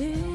day.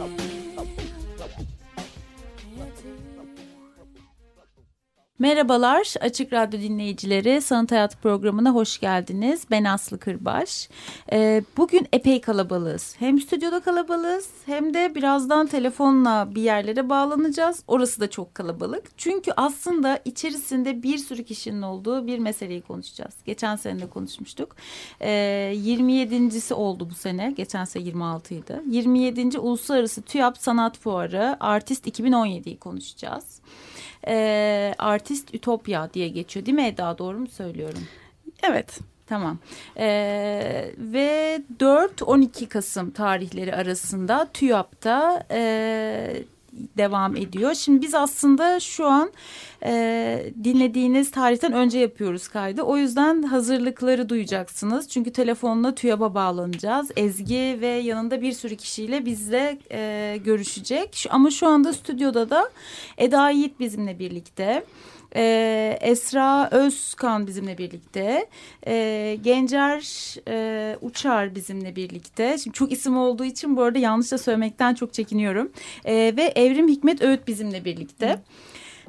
Merhabalar Açık Radyo dinleyicileri Sanat Hayat programına hoş geldiniz. Ben Aslı Kırbaş. Ee, bugün epey kalabalığız. Hem stüdyoda kalabalığız hem de birazdan telefonla bir yerlere bağlanacağız. Orası da çok kalabalık. Çünkü aslında içerisinde bir sürü kişinin olduğu bir meseleyi konuşacağız. Geçen sene de konuşmuştuk. Ee, 27.si oldu bu sene. Geçen sene 26 idi. 27. Uluslararası TÜYAP Sanat Fuarı Artist 2017'yi konuşacağız e, Artist Ütopya diye geçiyor değil mi Eda doğru mu söylüyorum? Evet. Tamam. Ee, ve 4-12 Kasım tarihleri arasında TÜYAP'ta e, devam ediyor. Şimdi biz aslında şu an e, dinlediğiniz tarihten önce yapıyoruz kaydı. O yüzden hazırlıkları duyacaksınız. Çünkü telefonla TÜYAP'a bağlanacağız. Ezgi ve yanında bir sürü kişiyle bizle e, görüşecek. Ama şu anda stüdyoda da Eda Yiğit bizimle birlikte. Ee, Esra Özkan bizimle birlikte. Ee, Gencer e, Uçar bizimle birlikte. Şimdi çok isim olduğu için bu arada yanlış da söylemekten çok çekiniyorum. Ee, ve Evrim Hikmet Öğüt bizimle birlikte. Hı.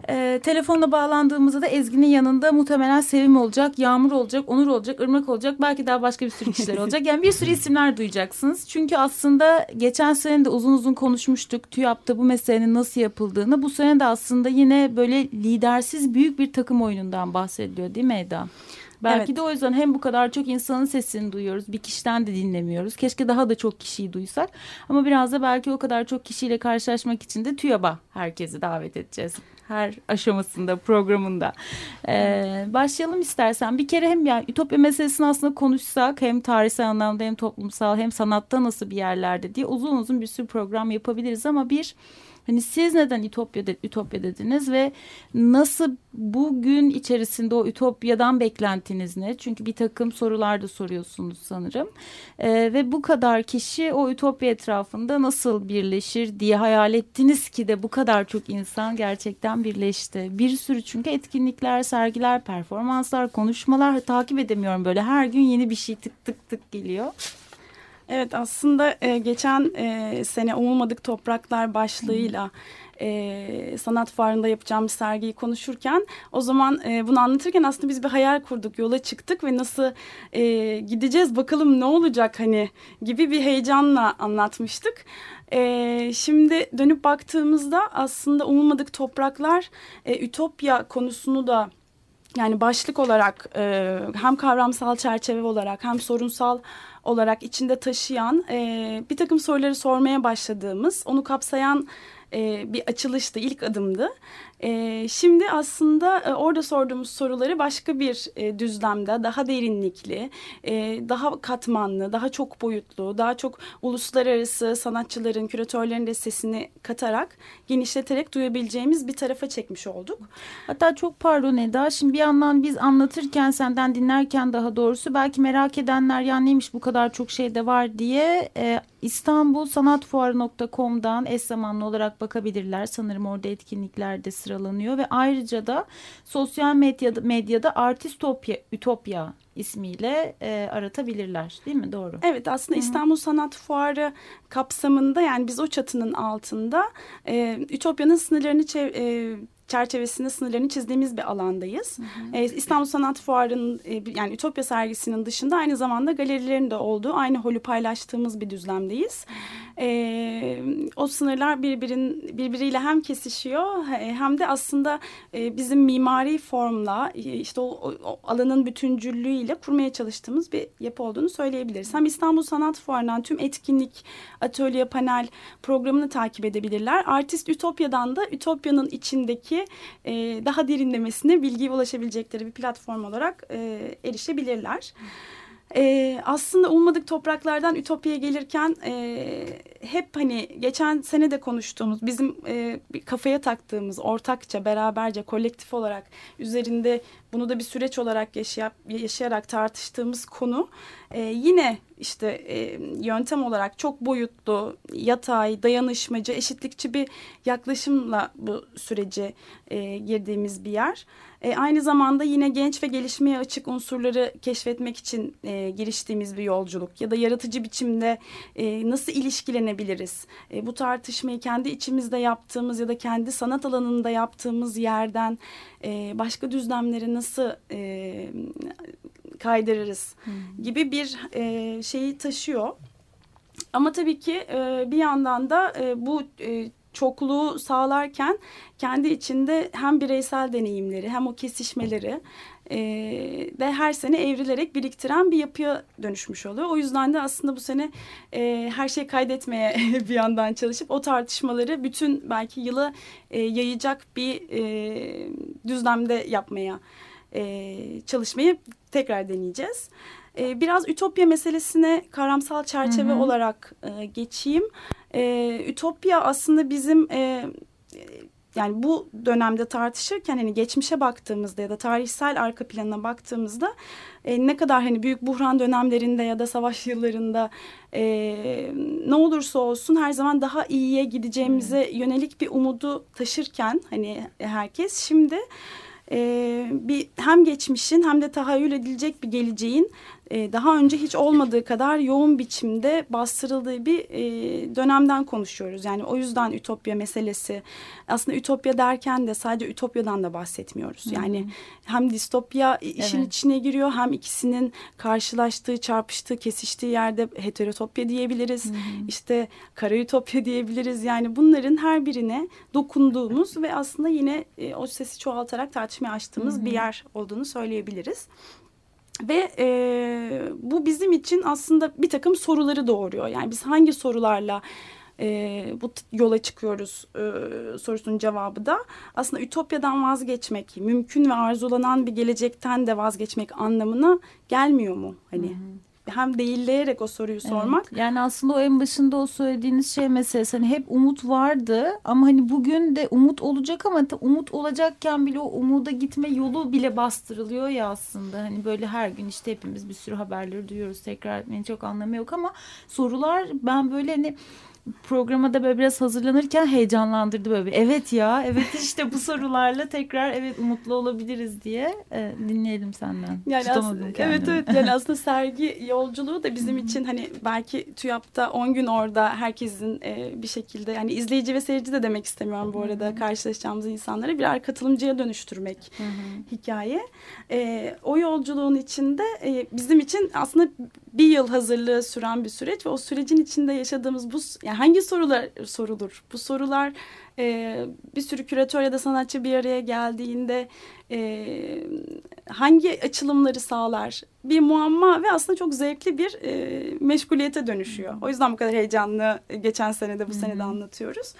E, telefonla bağlandığımızda da Ezgi'nin yanında muhtemelen Sevim olacak, Yağmur olacak, Onur olacak, Irmak olacak. Belki daha başka bir sürü kişiler olacak. Yani bir sürü isimler duyacaksınız. Çünkü aslında geçen sene de uzun uzun konuşmuştuk. TÜYAP'ta bu meselenin nasıl yapıldığını. Bu sene de aslında yine böyle lidersiz büyük bir takım oyunundan bahsediliyor değil mi Eda? Belki evet. de o yüzden hem bu kadar çok insanın sesini duyuyoruz. Bir kişiden de dinlemiyoruz. Keşke daha da çok kişiyi duysak. Ama biraz da belki o kadar çok kişiyle karşılaşmak için de TÜYAP'a herkesi davet edeceğiz her aşamasında programında. Ee, başlayalım istersen. Bir kere hem yani Ütopya meselesini aslında konuşsak hem tarihsel anlamda hem toplumsal hem sanatta nasıl bir yerlerde diye uzun uzun bir sürü program yapabiliriz ama bir Hani siz neden ütopya, de, ütopya dediniz ve nasıl bugün içerisinde o ütopyadan beklentiniz ne? Çünkü bir takım sorular da soruyorsunuz sanırım. Ee, ve bu kadar kişi o ütopya etrafında nasıl birleşir diye hayal ettiniz ki de bu kadar çok insan gerçekten birleşti. Bir sürü çünkü etkinlikler, sergiler, performanslar, konuşmalar takip edemiyorum böyle. Her gün yeni bir şey tık tık tık geliyor. Evet aslında e, geçen e, sene Umulmadık Topraklar başlığıyla e, sanat fuarında yapacağımız sergiyi konuşurken o zaman e, bunu anlatırken aslında biz bir hayal kurduk yola çıktık ve nasıl e, gideceğiz bakalım ne olacak hani gibi bir heyecanla anlatmıştık. E, şimdi dönüp baktığımızda aslında umulmadık topraklar e, ütopya konusunu da yani başlık olarak e, hem kavramsal çerçeve olarak hem sorunsal olarak içinde taşıyan e, bir takım soruları sormaya başladığımız, onu kapsayan e, bir açılıştı, ilk adımdı. E, şimdi aslında e, orada sorduğumuz soruları başka bir e, düzlemde, daha derinlikli, e, daha katmanlı, daha çok boyutlu, daha çok uluslararası sanatçıların, küratörlerin de sesini katarak, genişleterek duyabileceğimiz bir tarafa çekmiş olduk. Hatta çok pardon Eda, şimdi bir yandan biz anlatırken, senden dinlerken daha doğrusu belki merak edenler ya neymiş bu kadar çok şey de var diye e, İstanbul Sanatfuarı.com'dan eş zamanlı olarak bakabilirler. Sanırım orada etkinliklerde sıralanıyor ve ayrıca da sosyal medyada, medyada Artistopya, Ütopya ismiyle e, aratabilirler değil mi? Doğru. Evet aslında Hı -hı. İstanbul Sanat Fuarı kapsamında yani biz o çatının altında e, Ütopya'nın sınırlarını e, çerçevesinde sınırlarını çizdiğimiz bir alandayız. Hı hı. E, İstanbul Sanat Fuarı'nın e, yani Ütopya sergisinin dışında aynı zamanda galerilerin de olduğu aynı holü paylaştığımız bir düzlemdeyiz. E, o sınırlar birbirin birbiriyle hem kesişiyor hem de aslında e, bizim mimari formla e, işte o, o alanın bütüncüllüğüyle kurmaya çalıştığımız bir yapı olduğunu söyleyebiliriz. Hem İstanbul Sanat Fuarı'ndan tüm etkinlik, atölye, panel programını takip edebilirler. Artist Ütopya'dan da Ütopya'nın içindeki belki e, daha derinlemesine bilgiye ulaşabilecekleri bir platform olarak e, erişebilirler. Ee, aslında ummadık topraklardan Ütopya'ya gelirken e, hep hani geçen sene de konuştuğumuz bizim e, bir kafaya taktığımız ortakça beraberce kolektif olarak üzerinde bunu da bir süreç olarak yaşayarak tartıştığımız konu e, yine işte e, yöntem olarak çok boyutlu, yatay, dayanışmacı, eşitlikçi bir yaklaşımla bu süreci e, girdiğimiz bir yer. E, aynı zamanda yine genç ve gelişmeye açık unsurları keşfetmek için e, giriştiğimiz bir yolculuk ya da yaratıcı biçimde e, nasıl ilişkilenebiliriz? E, bu tartışmayı kendi içimizde yaptığımız ya da kendi sanat alanında yaptığımız yerden e, başka düzlemleri nasıl e, kaydırırız hmm. gibi bir e, şeyi taşıyor. Ama tabii ki e, bir yandan da e, bu e, çokluğu sağlarken kendi içinde hem bireysel deneyimleri hem o kesişmeleri e, de her sene evrilerek biriktiren bir yapıya dönüşmüş oluyor. O yüzden de aslında bu sene e, her şeyi kaydetmeye bir yandan çalışıp o tartışmaları bütün belki yılı e, yayacak bir e, düzlemde yapmaya e, çalışmayı tekrar deneyeceğiz. E, biraz ütopya meselesine karamsal çerçeve hı hı. olarak e, geçeyim. E, ütopya aslında bizim e, yani bu dönemde tartışırken hani geçmişe baktığımızda ya da tarihsel arka planına baktığımızda e, ne kadar hani büyük buhran dönemlerinde ya da savaş yıllarında e, ne olursa olsun her zaman daha iyiye gideceğimize yönelik bir umudu taşırken hani herkes şimdi e, bir hem geçmişin hem de tahayyül edilecek bir geleceğin e, daha önce hiç olmadığı kadar yoğun biçimde bastırıldığı bir e, dönemden konuşuyoruz. Yani o yüzden ütopya meselesi aslında ütopya derken de sadece ütopyadan da bahsetmiyoruz. Yani hem distopya işin evet. içine giriyor hem ikisinin karşılaştığı, çarpıştığı, kesiştiği yerde heterotopya diyebiliriz. Hmm. İşte kara ütopya diyebiliriz. Yani bunların her birine dokunduğumuz ve aslında yine e, o sesi çoğaltarak tartışmaya açtığımız bir yer olduğunu söyleyebiliriz. Ve e, bu bizim için aslında bir takım soruları doğuruyor. Yani biz hangi sorularla e, bu yola çıkıyoruz e, sorusunun cevabı da aslında ütopyadan vazgeçmek, mümkün ve arzulanan bir gelecekten de vazgeçmek anlamına gelmiyor mu? Hani hı hı hem değilleyerek o soruyu sormak. Evet. Yani aslında o en başında o söylediğiniz şey meselesi hani hep umut vardı ama hani bugün de umut olacak ama umut olacakken bile o umuda gitme yolu bile bastırılıyor ya aslında. Hani böyle her gün işte hepimiz bir sürü haberleri duyuyoruz tekrar etmenin çok anlamı yok ama sorular ben böyle hani programa da böyle biraz hazırlanırken heyecanlandırdı böyle. Evet ya, evet işte bu sorularla tekrar evet umutlu olabiliriz diye e, dinleyelim senden. Yani aslında, evet evet yani aslında sergi yolculuğu da bizim için hani belki TÜYAP'ta 10 gün orada herkesin e, bir şekilde yani izleyici ve seyirci de demek istemiyorum bu arada karşılaşacağımız insanları birer katılımcıya dönüştürmek hikaye. E, o yolculuğun içinde e, bizim için aslında bir yıl hazırlığı süren bir süreç ve o sürecin içinde yaşadığımız bu yani hangi sorular sorulur? Bu sorular e, bir sürü küratör ya da sanatçı bir araya geldiğinde e, hangi açılımları sağlar? Bir muamma ve aslında çok zevkli bir e, meşguliyete dönüşüyor. O yüzden bu kadar heyecanlı geçen sene de bu sene de anlatıyoruz.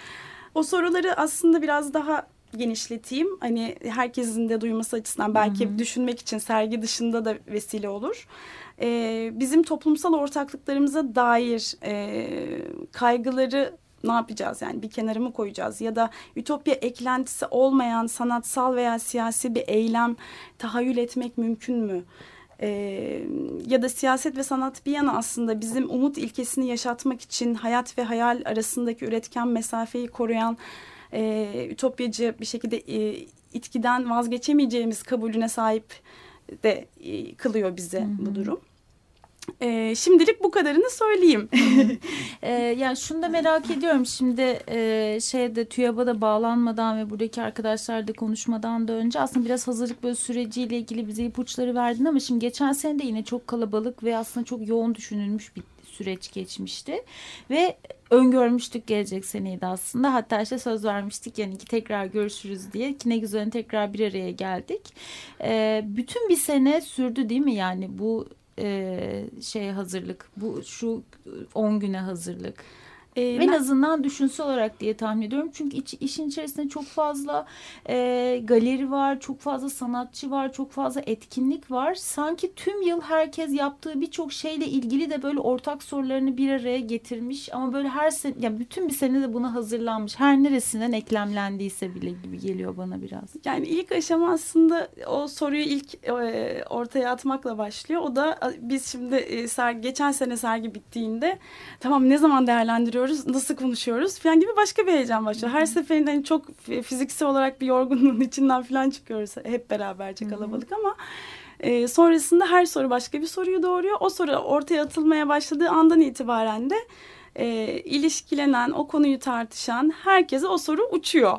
O soruları aslında biraz daha genişleteyim. Hani herkesin de duyması açısından belki hı hı. düşünmek için sergi dışında da vesile olur e, bizim toplumsal ortaklıklarımıza dair e, kaygıları ne yapacağız yani bir kenara mı koyacağız ya da ütopya eklentisi olmayan sanatsal veya siyasi bir eylem tahayyül etmek mümkün mü? Ee, ya da siyaset ve sanat bir yana aslında bizim umut ilkesini yaşatmak için hayat ve hayal arasındaki üretken mesafeyi koruyan e, ütopyacı bir şekilde e, itkiden vazgeçemeyeceğimiz kabulüne sahip de e, kılıyor bize Hı-hı. bu durum. E, şimdilik bu kadarını söyleyeyim. e, yani şunu da merak ediyorum şimdi e, şeyde TÜYAB'a da bağlanmadan ve buradaki arkadaşlar da konuşmadan da önce aslında biraz hazırlık böyle süreciyle ilgili bize ipuçları verdin ama şimdi geçen sene de yine çok kalabalık ve aslında çok yoğun düşünülmüş bir süreç geçmişti ve öngörmüştük gelecek seneyi de aslında. Hatta işte söz vermiştik yani ki tekrar görüşürüz diye. Ki ne güzel tekrar bir araya geldik. Ee, bütün bir sene sürdü değil mi yani bu e, şeye hazırlık? Bu şu 10 güne hazırlık. Ee, en azından düşünsel olarak diye tahmin ediyorum. Çünkü iç, işin içerisinde çok fazla e, galeri var, çok fazla sanatçı var, çok fazla etkinlik var. Sanki tüm yıl herkes yaptığı birçok şeyle ilgili de böyle ortak sorularını bir araya getirmiş. Ama böyle her sene, yani bütün bir sene de buna hazırlanmış. Her neresinden eklemlendiyse bile gibi geliyor bana biraz. Yani ilk aşama aslında o soruyu ilk e, ortaya atmakla başlıyor. O da biz şimdi e, sergi, geçen sene sergi bittiğinde tamam ne zaman değerlendiriyoruz, nasıl konuşuyoruz falan gibi başka bir heyecan başlıyor. Her seferinde hani çok fiziksel olarak bir yorgunluğun içinden falan çıkıyoruz hep beraberce kalabalık ama e, sonrasında her soru başka bir soruyu doğuruyor. O soru ortaya atılmaya başladığı andan itibaren de e, ilişkilenen, o konuyu tartışan herkese o soru uçuyor.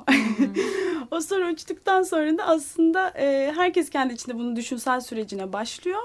o soru uçtuktan sonra da aslında e, herkes kendi içinde bunun düşünsel sürecine başlıyor.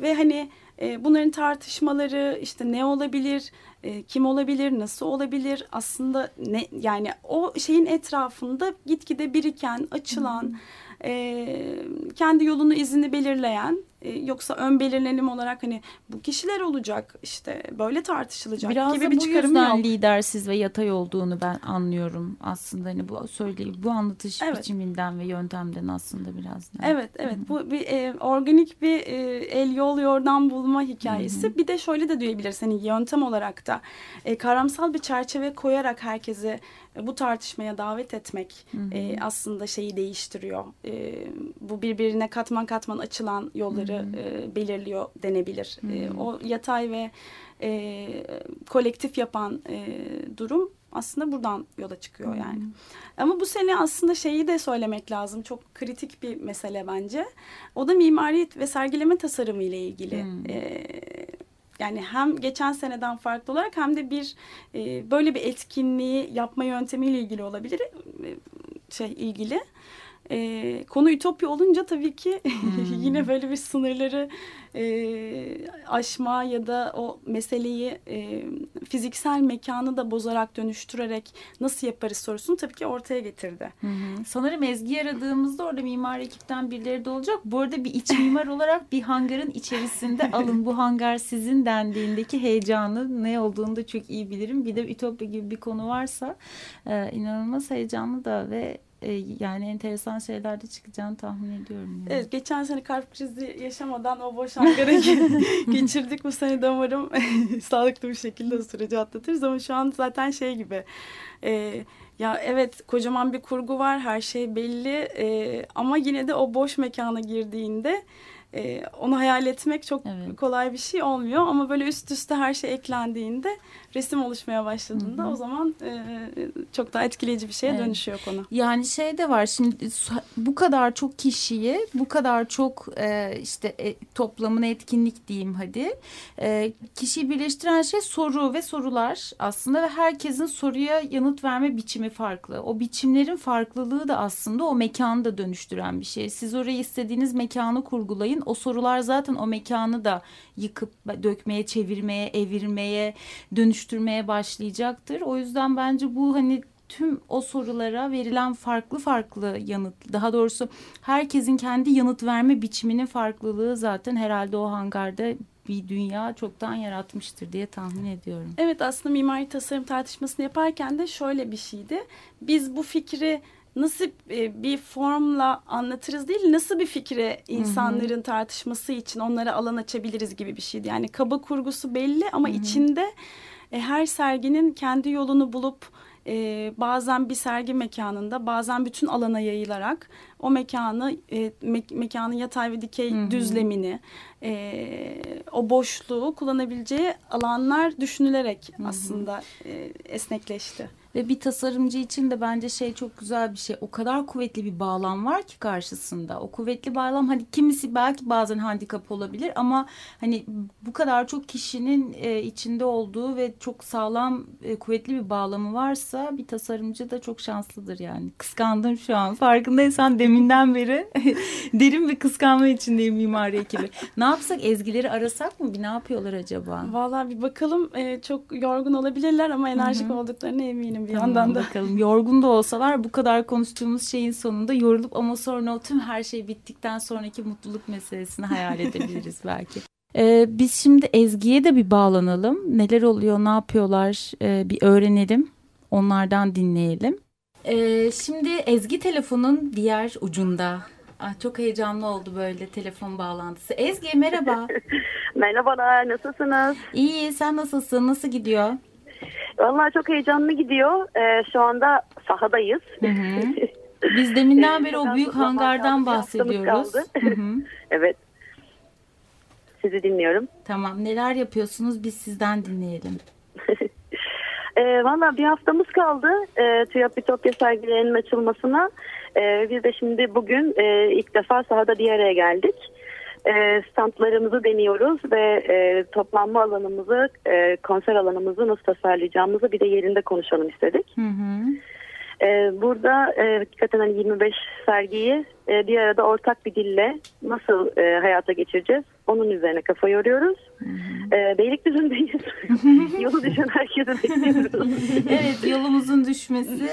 Ve hani e, bunların tartışmaları işte ne olabilir, e, kim olabilir, nasıl olabilir? Aslında ne yani o şeyin etrafında gitgide biriken, açılan... E, kendi yolunu izini belirleyen e, yoksa ön belirlenim olarak hani bu kişiler olacak işte böyle tartışılacak Biraz gibi da bir bu çıkarım yüzden yok. lidersiz ve yatay olduğunu ben anlıyorum aslında hani bu söyleyip bu anlatış evet. biçiminden ve yöntemden aslında biraz. Da. Evet evet Hı -hı. bu bir e, organik bir e, el yol yordan bulma hikayesi. Hı -hı. Bir de şöyle de diyebiliriz hani yöntem olarak da e, kavramsal bir çerçeve koyarak herkese bu tartışmaya davet etmek hı hı. E, aslında şeyi değiştiriyor. E, bu birbirine katman katman açılan yolları hı. E, belirliyor denebilir. Hı hı. E, o yatay ve e, kolektif yapan e, durum aslında buradan yola çıkıyor yani. Hmm. Ama bu sene aslında şeyi de söylemek lazım. Çok kritik bir mesele bence. O da mimari ve sergileme tasarımı ile ilgili. Hmm. E, yani hem geçen seneden farklı olarak hem de bir e, böyle bir etkinliği yapma yöntemiyle ilgili olabilir. E, şey ilgili. E, konu ütopya olunca tabii ki hmm. yine böyle bir sınırları e, aşma ya da o meseleyi e, fiziksel mekanı da bozarak dönüştürerek nasıl yaparız sorusunu tabii ki ortaya getirdi. Hı. Sanırım Ezgi aradığımızda orada mimar ekipten birileri de olacak. Bu arada bir iç mimar olarak bir hangarın içerisinde alın bu hangar sizin dendiğindeki heyecanı ne olduğunu da çok iyi bilirim. Bir de Ütopya gibi bir konu varsa e, inanılmaz heyecanlı da ve e, yani enteresan şeyler de çıkacağını tahmin ediyorum. Yani. Evet geçen sene kalp krizi yaşamadan o boş hangara geçirdik. Bu sene de umarım sağlıklı bir şekilde o süreci atlatırız. Ama şu an zaten şey gibi... E, ya evet kocaman bir kurgu var her şey belli e, ama yine de o boş mekana girdiğinde e, onu hayal etmek çok evet. kolay bir şey olmuyor ama böyle üst üste her şey eklendiğinde resim oluşmaya başladığında Hı -hı. o zaman e, çok daha etkileyici bir şeye evet. dönüşüyor konu. Yani şey de var şimdi bu kadar çok kişiyi bu kadar çok e, işte e, toplamına etkinlik diyeyim hadi e, kişiyi birleştiren şey soru ve sorular aslında ve herkesin soruya yanıt verme biçimi farklı. O biçimlerin farklılığı da aslında o mekanı da dönüştüren bir şey. Siz orayı istediğiniz mekanı kurgulayın. O sorular zaten o mekanı da yıkıp dökmeye, çevirmeye, evirmeye, dönüştürmeye başlayacaktır. O yüzden bence bu hani tüm o sorulara verilen farklı farklı yanıt daha doğrusu herkesin kendi yanıt verme biçiminin farklılığı zaten herhalde o hangarda bir dünya çoktan yaratmıştır diye tahmin ediyorum. Evet aslında mimari tasarım tartışmasını yaparken de şöyle bir şeydi. Biz bu fikri nasıl e, bir formla anlatırız değil nasıl bir fikre insanların tartışması için onlara alan açabiliriz gibi bir şeydi. Yani kaba kurgusu belli ama Hı -hı. içinde e, her serginin kendi yolunu bulup e, bazen bir sergi mekanında bazen bütün alana yayılarak o mekanı e, me mekanın yatay ve dikey Hı -hı. düzlemini e, o boşluğu kullanabileceği alanlar düşünülerek Hı -hı. aslında e, esnekleşti. Ve bir tasarımcı için de bence şey çok güzel bir şey. O kadar kuvvetli bir bağlam var ki karşısında. O kuvvetli bağlam hani kimisi belki bazen handikap olabilir ama hani bu kadar çok kişinin e, içinde olduğu ve çok sağlam e, kuvvetli bir bağlamı varsa bir tasarımcı da çok şanslıdır yani. Kıskandım şu an. Farkındaysan deminden beri derin bir kıskanma içindeyim mimari ekibi. Ne yapsak ezgileri arasak mı? Bir ne yapıyorlar acaba? Vallahi bir bakalım. E, çok yorgun olabilirler ama enerjik Hı -hı. olduklarına eminim eminim bir tamam, yandan da. Bakalım yorgun da olsalar bu kadar konuştuğumuz şeyin sonunda yorulup ama sonra o tüm her şey bittikten sonraki mutluluk meselesini hayal edebiliriz belki. Ee, biz şimdi Ezgi'ye de bir bağlanalım. Neler oluyor, ne yapıyorlar ee, bir öğrenelim. Onlardan dinleyelim. Ee, şimdi Ezgi telefonun diğer ucunda. Ah, çok heyecanlı oldu böyle telefon bağlantısı. Ezgi merhaba. Merhabalar, nasılsınız? İyi, sen nasılsın? Nasıl gidiyor? Vallahi çok heyecanlı gidiyor. Ee, şu anda sahadayız. Hı hı. Biz deminden beri o büyük hangardan bahsediyoruz. kaldı. Hı hı. evet. Sizi dinliyorum. Tamam, neler yapıyorsunuz? Biz sizden dinleyelim. Ee, Valla bir haftamız kaldı e, TÜYAP Ütopya sergilerinin açılmasına. Ee, biz de şimdi bugün e, ilk defa sahada bir araya geldik. E, standlarımızı deniyoruz ve e, toplanma alanımızı, e, konser alanımızı nasıl tasarlayacağımızı bir de yerinde konuşalım istedik. Hı hı. Ee, burada e, hakikaten hani 25 sergiyi e, bir arada ortak bir dille nasıl e, hayata geçireceğiz? Onun üzerine kafa yoruyoruz. E, Beylikdüzü'ndeyiz. Yolu düşen herkese bekliyoruz. Evet yolumuzun düşmesi.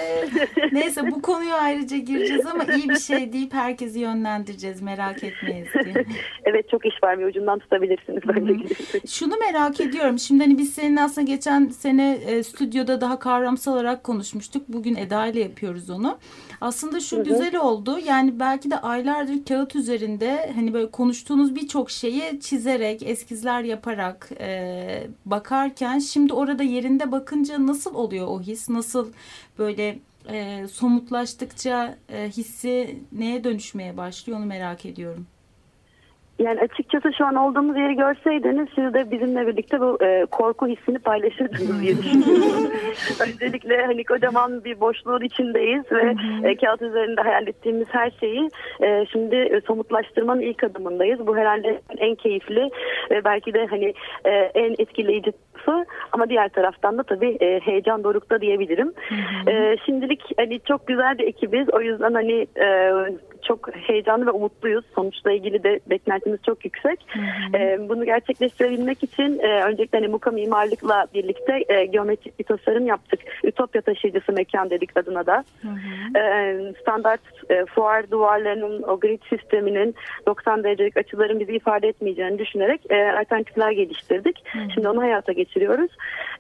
Neyse bu konuya ayrıca gireceğiz ama iyi bir şey deyip herkesi yönlendireceğiz merak etmeyiz ki. evet çok iş var bir ucundan tutabilirsiniz. Bence. Şunu merak ediyorum. Şimdi hani biz seninle aslında geçen sene e, stüdyoda daha kavramsal olarak konuşmuştuk. Bugün Eda ile yapıyoruz onu. Aslında şu Hı hı. güzel oldu. Yani belki de aylardır kağıt üzerinde hani böyle konuştuğunuz birçok şeyi çizerek, eskizler yaparak e, bakarken şimdi orada yerinde bakınca nasıl oluyor o his? Nasıl böyle e, somutlaştıkça e, hissi neye dönüşmeye başlıyor onu merak ediyorum. Yani açıkçası şu an olduğumuz yeri görseydiniz siz de bizimle birlikte bu e, korku hissini paylaşırdınız diye düşünüyorum. Öncelikle hani kocaman bir boşluğun içindeyiz ve e, kağıt üzerinde hayal ettiğimiz her şeyi e, şimdi e, somutlaştırmanın ilk adımındayız. Bu herhalde en keyifli ve belki de hani e, en etkileyici tarafı ama diğer taraftan da tabii e, heyecan dorukta diyebilirim. E, şimdilik hani çok güzel bir ekibiz. O yüzden hani e, çok heyecanlı ve umutluyuz. Sonuçla ilgili de beklentimiz çok yüksek. E, bunu gerçekleştirebilmek için e, öncelikle hani Muka Mimarlık'la birlikte e, geometrik bir tasarım yaptık. Ütopya taşıyıcısı mekan dedik adına da. E, standart e, fuar duvarlarının o grid sisteminin 90 derecelik açıların bizi ifade etmeyeceğini düşünerek e, alternatifler geliştirdik. Şimdi onu hayata geçiriyoruz.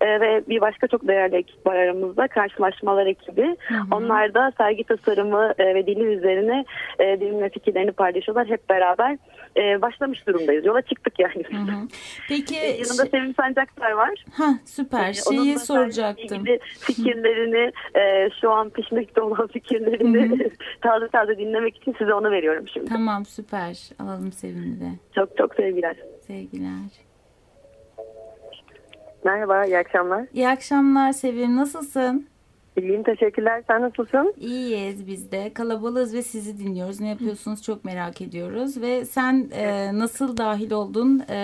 E, ve bir başka çok değerli ekip var aramızda. Karşılaşmalar ekibi. Onlar da sergi tasarımı e, ve dili üzerine e, benimle fikirlerini paylaşıyorlar. Hep beraber e, başlamış durumdayız. Yola çıktık yani. Peki Yanında şey- Sevim Sancaktar var. ha süper Onun şeyi da soracaktım. ilgili fikirlerini e, şu an pişmekte olan fikirlerini taze taze dinlemek için size onu veriyorum şimdi. Tamam süper alalım Sevim'i de. Çok çok sevgiler. Sevgiler. Merhaba, iyi akşamlar. İyi akşamlar Sevim nasılsın? İyiyim, teşekkürler. Sen nasılsın? İyiyiz biz de. Kalabalığız ve sizi dinliyoruz. Ne yapıyorsunuz çok merak ediyoruz. Ve sen e, nasıl dahil oldun? E,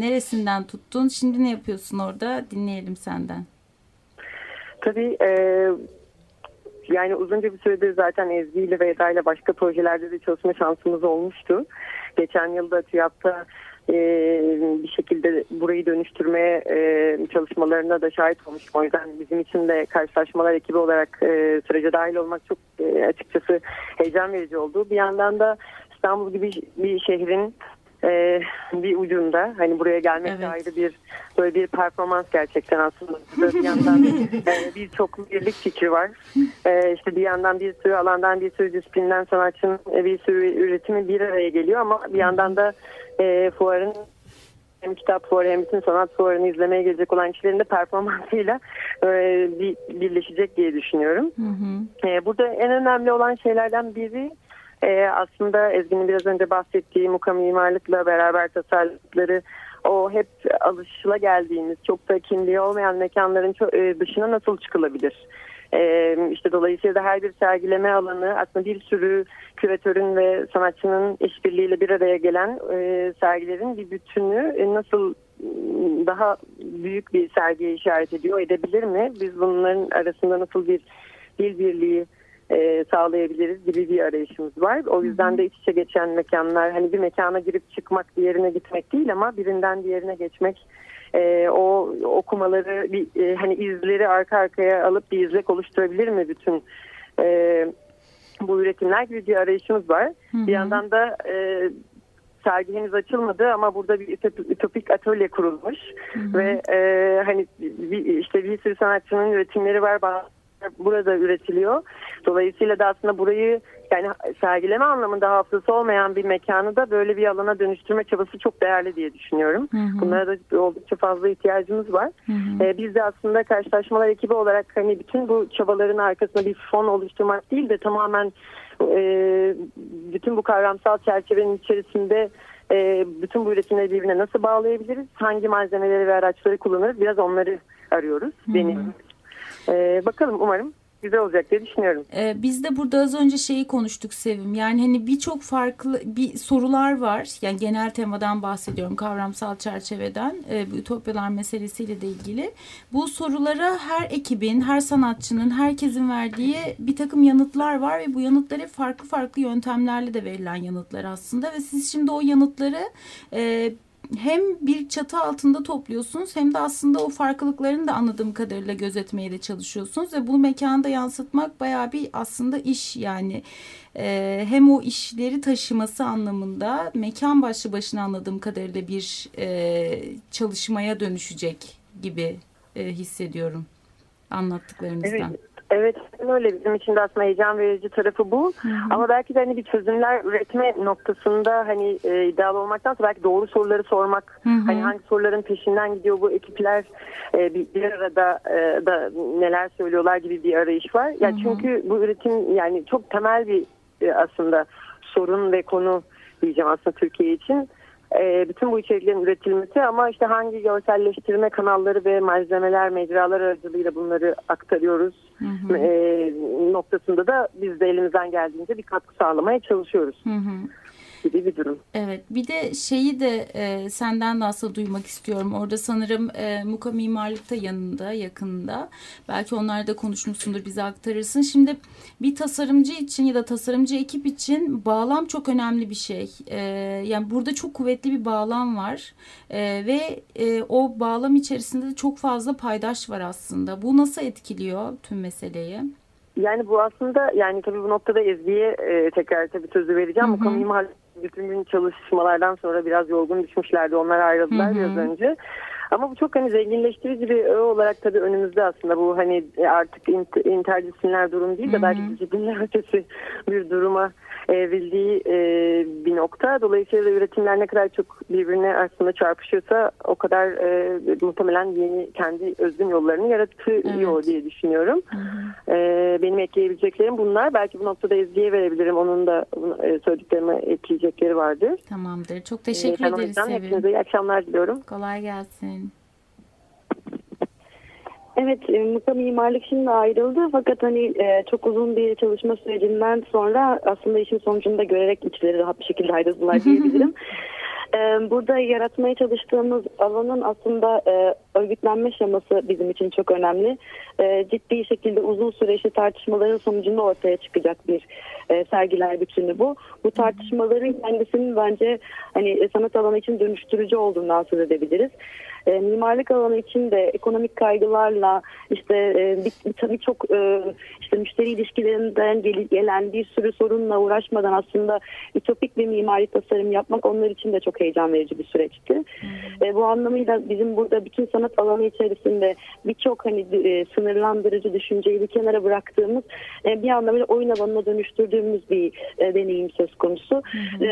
neresinden tuttun? Şimdi ne yapıyorsun orada? Dinleyelim senden. Tabii e, yani uzunca bir süredir zaten Ezgi ile ve Eda ile başka projelerde de çalışma şansımız olmuştu. Geçen yılda TÜYAP'ta e, bir şekilde burayı dönüştürmeye e, çalışmalarına da şahit olmuştum. O yüzden bizim için de karşılaşmalar ekibi olarak e, sürece dahil olmak çok e, açıkçası heyecan verici oldu. Bir yandan da İstanbul gibi bir şehrin e, bir ucunda hani buraya gelmek Evet. ayrı bir böyle bir performans gerçekten aslında. Bir yandan e, bir çoklu birlik fikri var. E, işte bir yandan bir sürü alandan bir sürü disiplinden sanatçının e, bir sürü üretimi bir araya geliyor ama bir yandan da e, fuarın hem kitap fuarı hem bütün sanat fuarını izlemeye gelecek olan kişilerin de performansıyla e, bir, birleşecek diye düşünüyorum. Hı hı. Ee, burada en önemli olan şeylerden biri e, aslında Ezgi'nin biraz önce bahsettiği muka mimarlıkla beraber tasarladıkları o hep alışıla geldiğimiz çok da kimliği olmayan mekanların ço- e, dışına nasıl çıkılabilir? E, işte dolayısıyla da her bir sergileme alanı aslında bir sürü küratörün ve sanatçının işbirliğiyle bir araya gelen e, sergilerin bir bütünü e, nasıl m, daha büyük bir sergiye işaret ediyor edebilir mi? Biz bunların arasında nasıl bir dil birliği e, sağlayabiliriz gibi bir arayışımız var. O yüzden de iç içe geçen mekanlar hani bir mekana girip çıkmak diğerine gitmek değil ama birinden diğerine geçmek e, o okumaları bir, e, hani izleri arka arkaya alıp bir izlek oluşturabilir mi bütün e, bu üretimler gibi bir arayışımız var. Bir yandan da e, sergi henüz açılmadı ama burada bir ütopik atölye kurulmuş hı hı. ve e, hani bir, işte bir sürü sanatçının üretimleri var burada üretiliyor. Dolayısıyla da aslında burayı yani sergileme anlamında hafızası olmayan bir mekanı da böyle bir alana dönüştürme çabası çok değerli diye düşünüyorum. Hı hı. Bunlara da oldukça fazla ihtiyacımız var. Hı hı. Ee, biz de aslında karşılaşmalar ekibi olarak hani bütün bu çabaların arkasında bir fon oluşturmak değil de tamamen e, bütün bu kavramsal çerçevenin içerisinde e, bütün bu üretimleri birbirine nasıl bağlayabiliriz? Hangi malzemeleri ve araçları kullanırız? Biraz onları arıyoruz. Benim. Ee, bakalım umarım güzel olacak diye düşünüyorum. Ee, biz de burada az önce şeyi konuştuk Sevim. Yani hani birçok farklı bir sorular var. Yani genel temadan bahsediyorum. Kavramsal çerçeveden. E, bu ütopyalar meselesiyle de ilgili. Bu sorulara her ekibin, her sanatçının, herkesin verdiği bir takım yanıtlar var ve bu yanıtlar hep farklı farklı yöntemlerle de verilen yanıtlar aslında ve siz şimdi o yanıtları e, hem bir çatı altında topluyorsunuz hem de aslında o farklılıklarını da anladığım kadarıyla gözetmeye de çalışıyorsunuz ve bunu mekanda yansıtmak bayağı bir aslında iş yani e, hem o işleri taşıması anlamında mekan başlı başına anladığım kadarıyla bir e, çalışmaya dönüşecek gibi e, hissediyorum anlattıklarınızdan. Evet. Evet öyle bizim için de aslında heyecan verici tarafı bu. Hı hı. Ama belki de hani bir çözümler üretme noktasında hani e, iddialı olmaktansa belki doğru soruları sormak. Hı hı. Hani hangi soruların peşinden gidiyor bu ekipler e, bir, bir arada e, da neler söylüyorlar gibi bir arayış var. Ya yani çünkü bu üretim yani çok temel bir e, aslında sorun ve konu diyeceğim aslında Türkiye için e, bütün bu içeriklerin üretilmesi ama işte hangi görselleştirme kanalları ve malzemeler, mecralar aracılığıyla bunları aktarıyoruz hı hı. E, noktasında da biz de elimizden geldiğince bir katkı sağlamaya çalışıyoruz. Hı hı gibi bir durum. Evet bir de şeyi de e, senden de aslında duymak istiyorum. Orada sanırım e, Muka Mimarlık'ta yanında yakında. Belki onlar da konuşmuşsundur bize aktarırsın. Şimdi bir tasarımcı için ya da tasarımcı ekip için bağlam çok önemli bir şey. E, yani burada çok kuvvetli bir bağlam var. E, ve e, o bağlam içerisinde de çok fazla paydaş var aslında. Bu nasıl etkiliyor tüm meseleyi? Yani bu aslında yani tabii bu noktada Ezgi'ye e, tekrar tabii sözü vereceğim. Hı hı. Bu konuyu bütün gün çalışmalardan sonra biraz yorgun düşmüşlerdi. Onlar ayrıldılar biraz önce. Ama bu çok hani zenginleştirici bir öğe olarak tabii önümüzde aslında bu hani artık interdisipliner durum değil de belki disiplinler ötesi bir duruma evrildiği e, bir nokta. Dolayısıyla üretimler ne kadar çok birbirine aslında çarpışıyorsa o kadar e, muhtemelen yeni kendi özgün yollarını yaratıyor evet. diye düşünüyorum. Hı hı. E, benim ekleyebileceklerim bunlar. Belki bu noktada Ezgi'ye verebilirim. Onun da e, söylediklerime ekleyecekleri vardır. Tamamdır. Çok teşekkür e, ederiz. Hepinize iyi akşamlar diliyorum. Kolay gelsin. Evet, e, Musa Mimarlık şimdi ayrıldı fakat hani e, çok uzun bir çalışma sürecinden sonra aslında işin sonucunu da görerek içleri rahat bir şekilde ayrıldılar diyebilirim. e, burada yaratmaya çalıştığımız alanın aslında örgütlenme şeması bizim için çok önemli. E, ciddi şekilde uzun süreçli tartışmaların sonucunda ortaya çıkacak bir e, sergiler bütünü bu. Bu tartışmaların kendisinin bence hani e, sanat alanı için dönüştürücü olduğundan söz edebiliriz. E, mimarlık alanı için de ekonomik kaygılarla işte e, birçok bir, e, işte müşteri ilişkilerinden gel, gelen bir sürü sorunla uğraşmadan aslında ütopik bir mimari tasarım yapmak onlar için de çok heyecan verici bir süreçti. Hmm. E, bu anlamıyla bizim burada bütün sanat alanı içerisinde birçok hani e, sınırlandırıcı düşünceyi bir kenara bıraktığımız e, bir anlamıyla oyun alanına dönüştürdüğümüz bir e, deneyim söz konusu. E,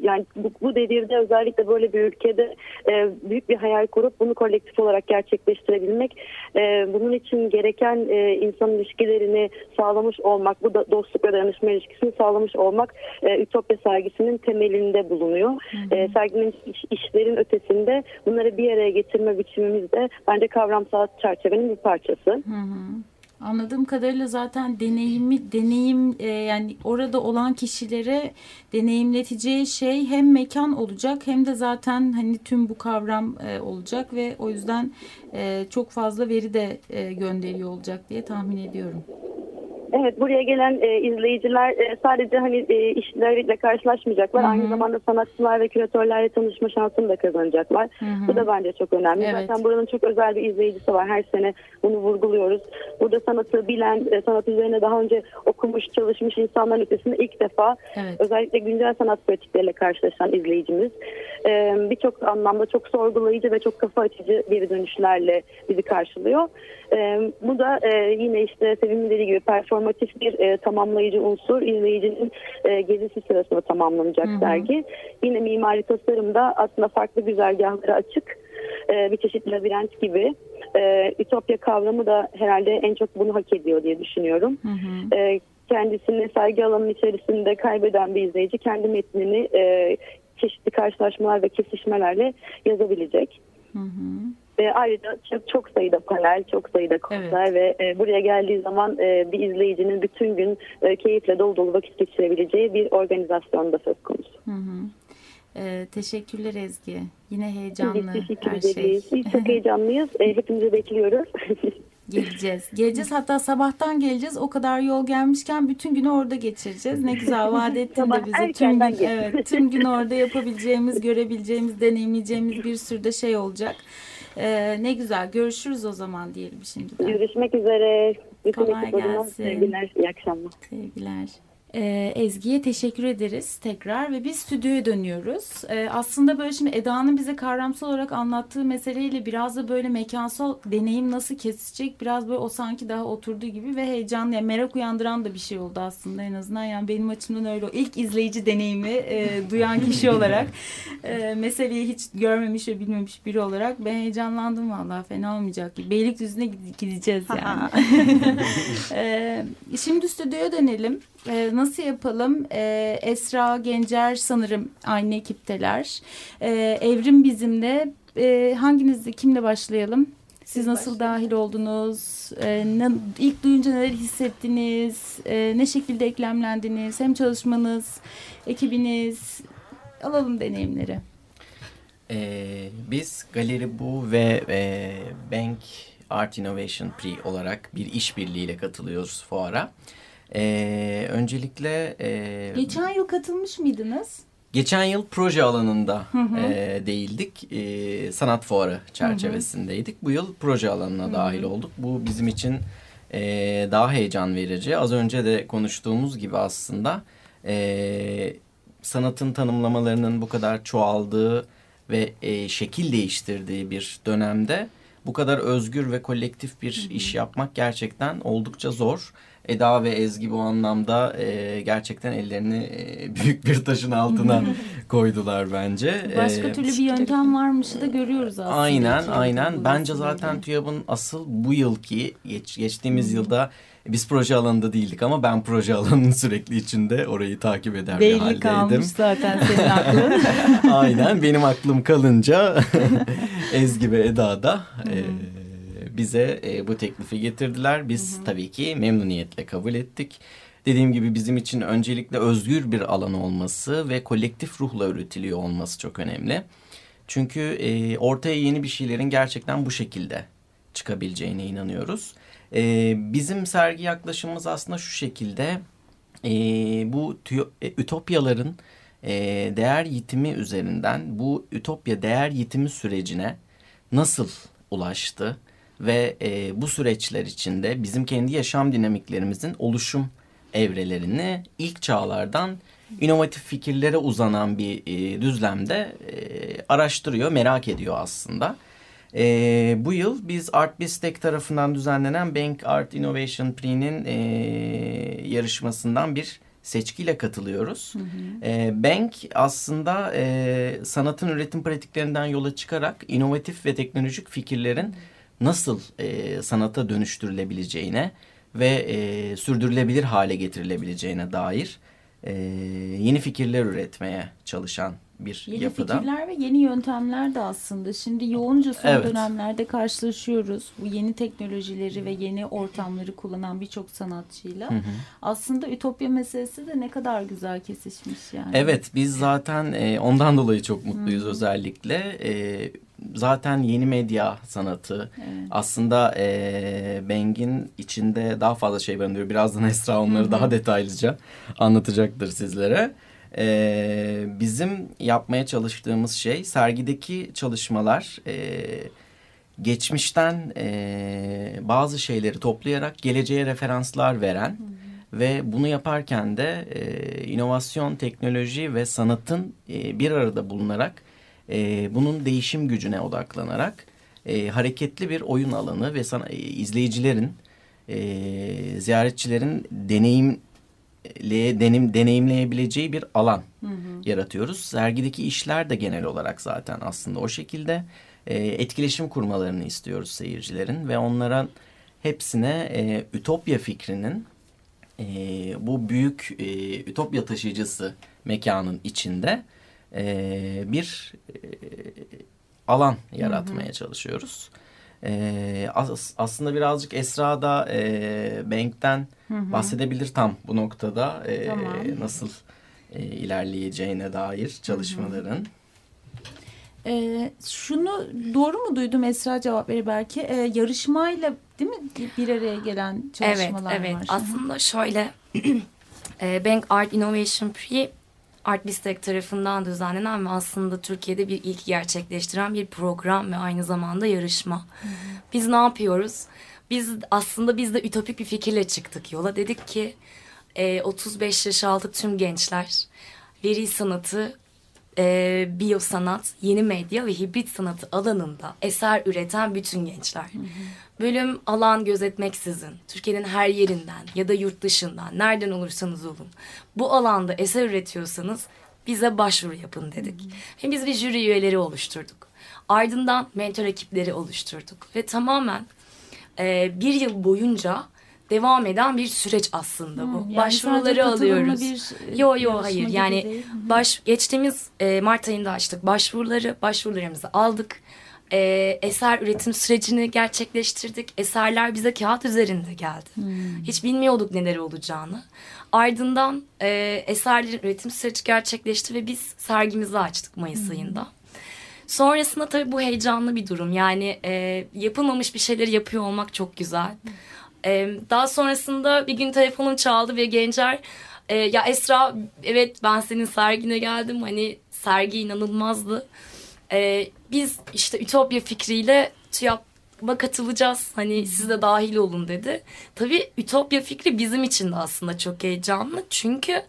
yani bu, bu devirde özellikle böyle bir ülkede e, büyük bir hayal kurup kurup bunu kolektif olarak gerçekleştirebilmek, e, bunun için gereken e, insan ilişkilerini sağlamış olmak, bu da dostluk ve dayanışma ilişkisini sağlamış olmak e, Ütopya sergisinin temelinde bulunuyor. Hı hı. E, serginin iş, işlerin ötesinde bunları bir araya getirme biçimimiz de bence kavramsal çerçevenin bir parçası. Hı hı. Anladığım kadarıyla zaten deneyimi deneyim e, yani orada olan kişilere deneyimleteceği şey hem mekan olacak hem de zaten hani tüm bu kavram e, olacak ve o yüzden e, çok fazla veri de e, gönderiyor olacak diye tahmin ediyorum. Evet buraya gelen e, izleyiciler e, sadece hani e, işleriyle karşılaşmayacaklar. Hı -hı. Aynı zamanda sanatçılar ve küratörlerle tanışma şansını da kazanacaklar. Hı -hı. Bu da bence çok önemli. Evet. Zaten buranın çok özel bir izleyicisi var. Her sene bunu vurguluyoruz. burada sanatı bilen, e, sanat üzerine daha önce okumuş, çalışmış insanların ötesinde ilk defa Evet. özellikle güncel sanat pratikleriyle karşılaşan izleyicimiz. E, Birçok anlamda çok sorgulayıcı ve çok kafa açıcı geri dönüşlerle bizi karşılıyor. E, bu da e, yine işte Sevim'in dediği gibi performatif bir e, tamamlayıcı unsur. İzleyicinin e, gezisi sırasında tamamlanacak sergi. Yine mimari tasarımda aslında farklı güzergahlara açık e, bir çeşit labirent gibi. E, Ütopya kavramı da herhalde en çok bunu hak ediyor diye düşünüyorum. E, kendisini sergi alanının içerisinde kaybeden bir izleyici kendi metnini e, çeşitli karşılaşmalar ve kesişmelerle yazabilecek. E, ayrıca çok, çok sayıda panel, çok sayıda konser ve e, buraya geldiği zaman e, bir izleyicinin bütün gün e, keyifle dolu dolu vakit geçirebileceği bir organizasyon da söz konusu. Ee, teşekkürler Ezgi. Yine Biz heyecanlı teşekkür her şey. Biz çok heyecanlıyız. E, hepinizi bekliyoruz. Geleceğiz. Geleceğiz hatta sabahtan geleceğiz. O kadar yol gelmişken bütün günü orada geçireceğiz. Ne güzel vaat ettin de bize. Tüm gün, evet, tüm gün orada yapabileceğimiz, görebileceğimiz, deneyimleyeceğimiz bir sürü de şey olacak. Ee, ne güzel. Görüşürüz o zaman diyelim şimdiden. Görüşmek üzere. Bütün Kolay gelsin. sevgiler. İyi akşamlar. Sevgiler. Ee, Ezgi'ye teşekkür ederiz tekrar ve biz stüdyoya dönüyoruz. Ee, aslında böyle şimdi Eda'nın bize kavramsal olarak anlattığı meseleyle biraz da böyle mekansal deneyim nasıl kesecek biraz böyle o sanki daha oturduğu gibi ve heyecan yani merak uyandıran da bir şey oldu aslında en azından. Yani benim açımdan öyle o ilk izleyici deneyimi e, duyan kişi olarak e, meseleyi hiç görmemiş ve bilmemiş biri olarak ben heyecanlandım vallahi fena olmayacak. Beylikdüzü'ne gide- gideceğiz yani. Ee, şimdi stüdyoya dönelim. Ee, nasıl yapalım? Ee, Esra Gencer sanırım aynı ekipteler. Ee, Evrim bizimle. Ee, hanginizle, kimle başlayalım? Siz nasıl dahil oldunuz? Ee, ne- ilk duyunca neler hissettiniz? Ee, ne şekilde eklemlendiniz? Hem çalışmanız, ekibiniz. Alalım deneyimleri. Ee, biz Galeri Bu ve e, Bank Art Innovation Pre olarak bir işbirliğiyle katılıyoruz fuara. Ee, öncelikle e, Geçen yıl katılmış mıydınız? geçen yıl proje alanında e, değildik. E, sanat fuarı çerçevesindeydik. Bu yıl proje alanına dahil olduk. Bu bizim için e, daha heyecan verici. Az önce de konuştuğumuz gibi aslında e, sanatın tanımlamalarının bu kadar çoğaldığı ve e, şekil değiştirdiği bir dönemde bu kadar özgür ve kolektif bir iş yapmak gerçekten oldukça zor. Eda ve Ezgi bu anlamda e, gerçekten ellerini e, büyük bir taşın altına koydular bence. Başka E, türlü bir yöntem varmış da görüyoruz aslında. Aynen aynen. Bence zaten. TÜYAP'ın asıl bu yılki geç, geçtiğimiz yılda biz proje alanında değildik ama ben proje alanının sürekli içinde orayı takip eder bir Belli haldeydim. kalmış zaten senin aklın. Aynen benim aklım kalınca Ezgi ve Eda da e, bize e, bu teklifi getirdiler. Biz tabii ki memnuniyetle kabul ettik. Dediğim gibi bizim için öncelikle özgür bir alan olması ve kolektif ruhla üretiliyor olması çok önemli. Çünkü e, ortaya yeni bir şeylerin gerçekten bu şekilde çıkabileceğine inanıyoruz. E, bizim sergi yaklaşımımız aslında şu şekilde. E, bu tüyo- e, ütopyaların e, değer yitimi üzerinden bu ütopya değer yitimi sürecine nasıl ulaştı ve e, bu süreçler içinde bizim kendi yaşam dinamiklerimizin oluşum evrelerini ilk çağlardan inovatif fikirlere uzanan bir e, düzlemde e, araştırıyor, merak ediyor aslında. E, bu yıl biz Art Bistek tarafından düzenlenen Bank Art Innovation Pre'nin e, yarışmasından bir seçkiyle katılıyoruz. E, Bank aslında e, sanatın üretim pratiklerinden yola çıkarak inovatif ve teknolojik fikirlerin nasıl e, sanata dönüştürülebileceğine ve e, sürdürülebilir hale getirilebileceğine dair e, yeni fikirler üretmeye çalışan bir Yeni yapıda. fikirler ve yeni yöntemler de aslında. Şimdi yoğunca son Evet. dönemlerde karşılaşıyoruz. Bu yeni teknolojileri ve yeni ortamları kullanan birçok sanatçıyla. Aslında ütopya meselesi de ne kadar güzel kesişmiş yani. Evet biz zaten e, ondan dolayı çok mutluyuz özellikle. E, zaten yeni medya sanatı aslında e, Beng'in içinde daha fazla şey barındırıyor. Birazdan Esra onları daha detaylıca anlatacaktır sizlere. E, bizim yapmaya çalıştığımız şey sergideki çalışmalar e, geçmişten e, bazı şeyleri toplayarak geleceğe referanslar veren ve bunu yaparken de e, inovasyon, teknoloji ve sanatın e, bir arada bulunarak e, bunun değişim gücüne odaklanarak e, hareketli bir oyun alanı ve sana, e, izleyicilerin, e, ziyaretçilerin deneyim denim, deneyimleyebileceği bir alan hı hı. yaratıyoruz. Sergideki işler de genel olarak zaten aslında o şekilde e, etkileşim kurmalarını istiyoruz seyircilerin ve onlara hepsine e, Ütopya fikrinin e, bu büyük e, Ütopya taşıyıcısı mekanın içinde e, bir e, alan yaratmaya hı hı. çalışıyoruz. E, as, aslında birazcık Esra da e, Bank'ten hı hı. bahsedebilir tam bu noktada e, tamam. nasıl e, ilerleyeceğine dair çalışmaların. Hı hı. E, şunu doğru mu duydum Esra cevap verir belki e, yarışmayla değil mi bir araya gelen çalışmalar evet, evet. var? Evet aslında şöyle e, Bank Art Innovation Prix Art Bistek tarafından düzenlenen ve aslında Türkiye'de bir ilk gerçekleştiren bir program ve aynı zamanda yarışma. Biz ne yapıyoruz? Biz aslında biz de ütopik bir fikirle çıktık yola. Dedik ki e, 35 yaş altı tüm gençler veri sanatı, e, biyosanat, yeni medya ve hibrit sanatı alanında eser üreten bütün gençler. Hı hı. Bölüm alan gözetmeksizin Türkiye'nin her yerinden ya da yurt dışından nereden olursanız olun bu alanda eser üretiyorsanız bize başvuru yapın dedik. Hı hı. Ve biz bir jüri üyeleri oluşturduk. Ardından mentor ekipleri oluşturduk ve tamamen e, bir yıl boyunca devam eden bir süreç aslında bu. Hmm, yani Başvuruları alıyoruz. Bir, yo yo hayır yani baş geçtiğimiz e, Mart ayında açtık başvuruları, başvurularımızı aldık. E, eser üretim sürecini gerçekleştirdik. Eserler bize kağıt üzerinde geldi. Hmm. Hiç bilmiyorduk neler olacağını. Ardından e, eserlerin üretim süreci gerçekleşti ve biz sergimizi açtık Mayıs hmm. ayında. Sonrasında tabii bu heyecanlı bir durum. Yani e, yapılmamış bir şeyleri yapıyor olmak çok güzel. E, daha sonrasında bir gün telefonum çaldı ve Gencer e, ya Esra evet ben senin sergine geldim hani sergi inanılmazdı. E, biz işte Ütopya fikriyle TÜYAP'a katılacağız hani siz de dahil olun dedi. Tabii Ütopya fikri bizim için de aslında çok heyecanlı çünkü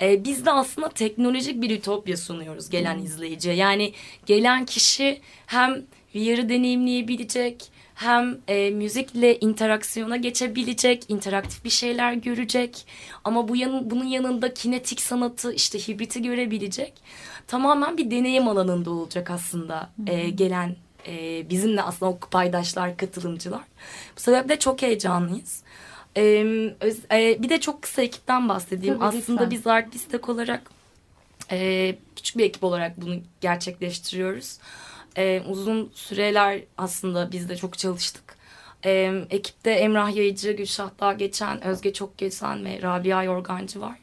e, biz de aslında teknolojik bir ütopya sunuyoruz gelen izleyiciye. Yani gelen kişi hem VR'ı deneyimleyebilecek hem e, müzikle interaksiyona geçebilecek, interaktif bir şeyler görecek. Ama bu yan, bunun yanında kinetik sanatı, işte hibriti görebilecek. Tamamen bir deneyim alanında olacak aslında e, gelen e, bizimle aslında o paydaşlar, katılımcılar. Bu sebeple çok heyecanlıyız. E, öz, e, bir de çok kısa ekipten bahsedeyim. Tabii, aslında lütfen. biz artistik olarak e, küçük bir ekip olarak bunu gerçekleştiriyoruz. E, uzun süreler aslında biz de çok çalıştık. E, ekipte Emrah Yayıcı, Gülşah Dağ Geçen, Özge Çok Geçen ve Rabia Yorgancı var.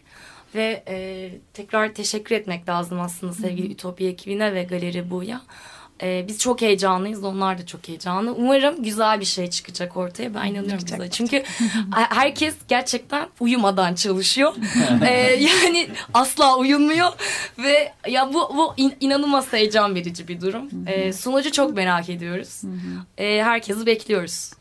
Ve e, tekrar teşekkür etmek lazım aslında sevgili Ütopya ekibine ve Galeri Bu'ya. Ee, biz çok heyecanlıyız. Onlar da çok heyecanlı. Umarım güzel bir şey çıkacak ortaya. Ben inanıyorum bize. Çünkü herkes gerçekten uyumadan çalışıyor. ee, yani asla uyumuyor. Ve ya bu, bu in, inanılmaz heyecan verici bir durum. Ee, sonucu çok merak ediyoruz. Ee, herkesi bekliyoruz.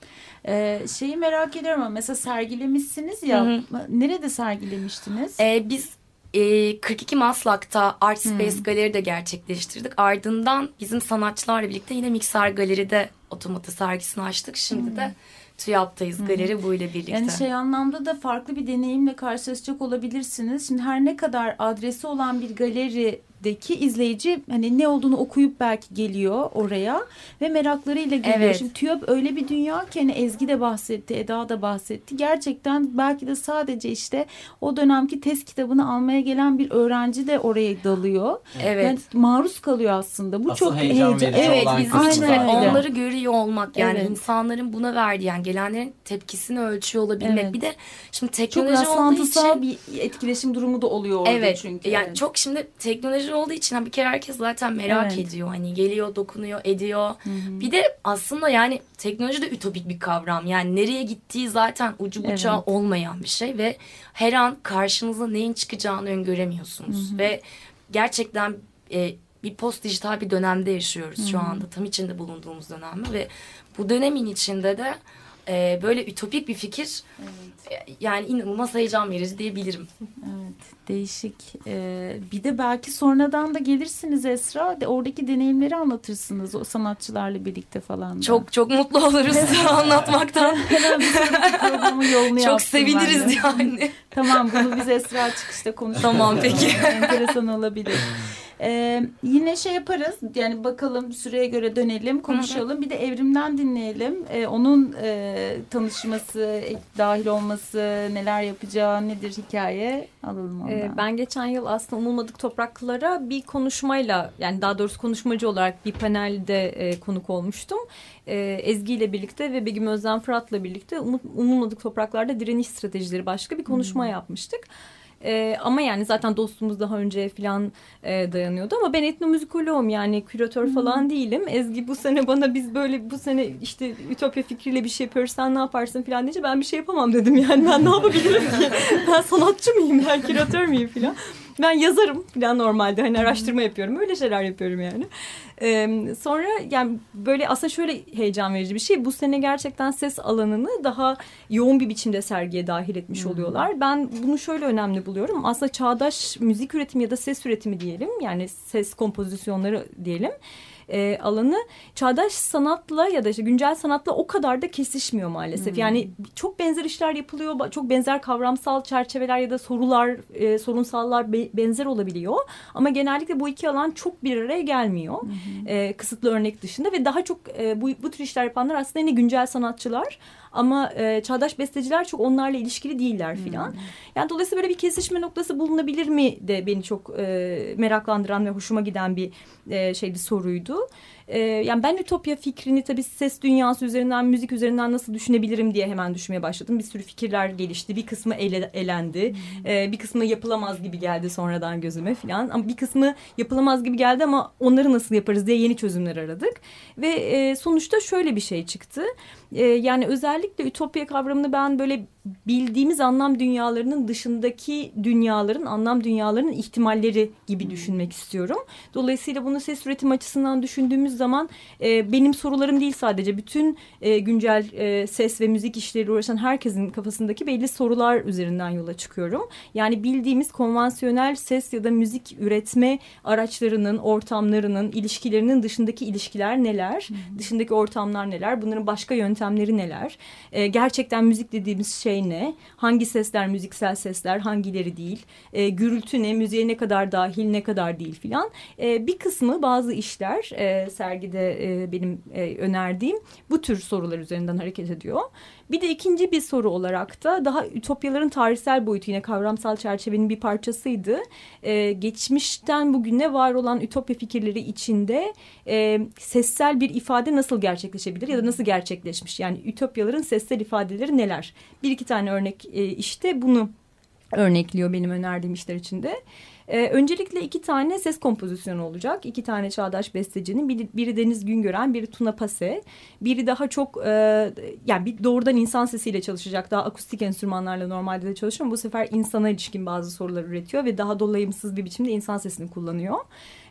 Ee, şeyi merak ediyorum ama mesela sergilemişsiniz ya. Hı hı. Nerede sergilemiştiniz? Ee, biz 42 Maslak'ta Art Space hmm. Galeri de gerçekleştirdik. Ardından bizim sanatçılarla birlikte yine Mikser Galeri'de otomatı sergisini açtık. Şimdi hmm. de TÜYAP'tayız hmm. galeri bu ile birlikte. Yani şey anlamda da farklı bir deneyimle karşılaşacak olabilirsiniz. Şimdi her ne kadar adresi olan bir galeri deki izleyici hani ne olduğunu okuyup belki geliyor oraya ve meraklarıyla geliyor. Evet. Şimdi TÜYAP öyle bir dünya ki hani Ezgi de bahsetti, Eda da bahsetti. Gerçekten belki de sadece işte o dönemki test kitabını almaya gelen bir öğrenci de oraya dalıyor. Evet. Yani maruz kalıyor aslında. Bu aslında çok heyecan, heyecan. Evet, bizim için onları görüyor olmak yani evet. insanların buna verdiği yani gelenlerin tepkisini ölçüyor olabilmek. Evet. Bir de şimdi teknoloji çok olduğu için bir etkileşim durumu da oluyor orada evet, çünkü. Yani evet. çok şimdi teknoloji olduğu için bir kere herkes zaten merak evet. ediyor. Hani geliyor, dokunuyor, ediyor. Hı hı. Bir de aslında yani teknoloji de ütopik bir kavram. Yani nereye gittiği zaten ucu bucağı evet. olmayan bir şey ve her an karşınıza neyin çıkacağını öngöremiyorsunuz. Hı hı. Ve gerçekten e, bir post dijital bir dönemde yaşıyoruz şu anda. Tam içinde bulunduğumuz dönemde ve bu dönemin içinde de e, böyle ütopik bir fikir e, yani inanılmaz heyecan verici diyebilirim. Evet, değişik. Ee, bir de belki sonradan da gelirsiniz Esra. De, oradaki deneyimleri anlatırsınız o sanatçılarla birlikte falan. Da. Çok çok mutlu oluruz anlatmaktan. Çok yaptım ben seviniriz yani. Tamam bunu biz Esra çıkışta konuşalım. Tamam, peki. Enteresan olabilir. Ee, yine şey yaparız yani bakalım süreye göre dönelim konuşalım bir de evrimden dinleyelim Ee, onun e, tanışması dahil olması neler yapacağı nedir hikaye alalım ondan. Ee, ben geçen yıl aslında umulmadık topraklara bir konuşmayla yani daha doğrusu konuşmacı olarak bir panelde e, konuk olmuştum. E, Ezgi ile birlikte ve Begüm Özlem Fırat'la birlikte umulmadık topraklarda direniş stratejileri başka bir konuşma yapmıştık. E, ama yani zaten dostumuz daha önce falan e, dayanıyordu ama ben etnomüzikoloğum yani küratör falan değilim. Ezgi bu sene bana biz böyle bu sene işte ütopya fikriyle bir şey yapıyoruz sen ne yaparsın falan deyince ben bir şey yapamam dedim yani ben ne yapabilirim ki? ben sanatçı mıyım ben küratör müyüm falan. Ben yazarım. Falan normalde hani araştırma yapıyorum. Öyle şeyler yapıyorum yani. Ee, sonra yani böyle aslında şöyle heyecan verici bir şey. Bu sene gerçekten ses alanını daha yoğun bir biçimde sergiye dahil etmiş oluyorlar. Ben bunu şöyle önemli buluyorum. Aslında çağdaş müzik üretimi ya da ses üretimi diyelim yani ses kompozisyonları diyelim e, alanı çağdaş sanatla ya da işte güncel sanatla o kadar da kesişmiyor maalesef. Yani çok benzer işler yapılıyor, çok benzer kavramsal çerçeveler ya da sorular, e, sorunsallar be- benzer olabiliyor. Ama genellikle bu iki alan çok bir araya gelmiyor. E, kısıtlı örnek dışında ve daha çok e, bu, bu tür işler yapanlar aslında yine güncel sanatçılar. Ama e, çağdaş besteciler çok onlarla ilişkili değiller filan. Yani dolayısıyla böyle bir kesişme noktası bulunabilir mi de beni çok e, meraklandıran ve hoşuma giden bir e, şeydi soruydu. E, yani ben Ütopya fikrini tabii ses dünyası üzerinden, müzik üzerinden nasıl düşünebilirim diye hemen düşünmeye başladım. Bir sürü fikirler gelişti. Bir kısmı ele, elendi. E, bir kısmı yapılamaz gibi geldi sonradan gözüme filan. Ama bir kısmı yapılamaz gibi geldi ama onları nasıl yaparız diye yeni çözümler aradık. Ve e, sonuçta şöyle bir şey çıktı. E, yani özellikle Ütopya kavramını ben böyle bildiğimiz anlam dünyalarının dışındaki dünyaların, anlam dünyalarının ihtimalleri gibi düşünmek istiyorum. Dolayısıyla bunu ses üretim açısından düşündüğümüz zaman e, benim sorularım değil sadece bütün e, güncel e, ses ve müzik işleri uğraşan herkesin kafasındaki belli sorular üzerinden yola çıkıyorum. Yani bildiğimiz konvansiyonel ses ya da müzik üretme araçlarının, ortamlarının, ilişkilerinin dışındaki ilişkiler neler? Dışındaki ortamlar neler? Bunların başka yöntemleri neler? E, gerçekten müzik dediğimiz şey ne? Hangi sesler müziksel sesler, hangileri değil? E, gürültü ne? Müziğe ne kadar dahil, ne kadar değil filan. E, bir kısmı bazı işler e, sergide e, benim e, önerdiğim bu tür sorular üzerinden hareket ediyor. Bir de ikinci bir soru olarak da daha ütopyaların tarihsel boyutu yine kavramsal çerçevenin bir parçasıydı. Ee, geçmişten bugüne var olan ütopya fikirleri içinde e, sessel bir ifade nasıl gerçekleşebilir ya da nasıl gerçekleşmiş? Yani ütopyaların sessel ifadeleri neler? Bir iki tane örnek e, işte bunu örnekliyor benim önerdiğim işler içinde. Ee, öncelikle iki tane ses kompozisyonu olacak. İki tane çağdaş bestecinin. Biri, biri Deniz Güngören, biri Tuna Pase. Biri daha çok e, yani bir doğrudan insan sesiyle çalışacak. Daha akustik enstrümanlarla normalde de çalışıyor bu sefer insana ilişkin bazı sorular üretiyor ve daha dolayımsız bir biçimde insan sesini kullanıyor.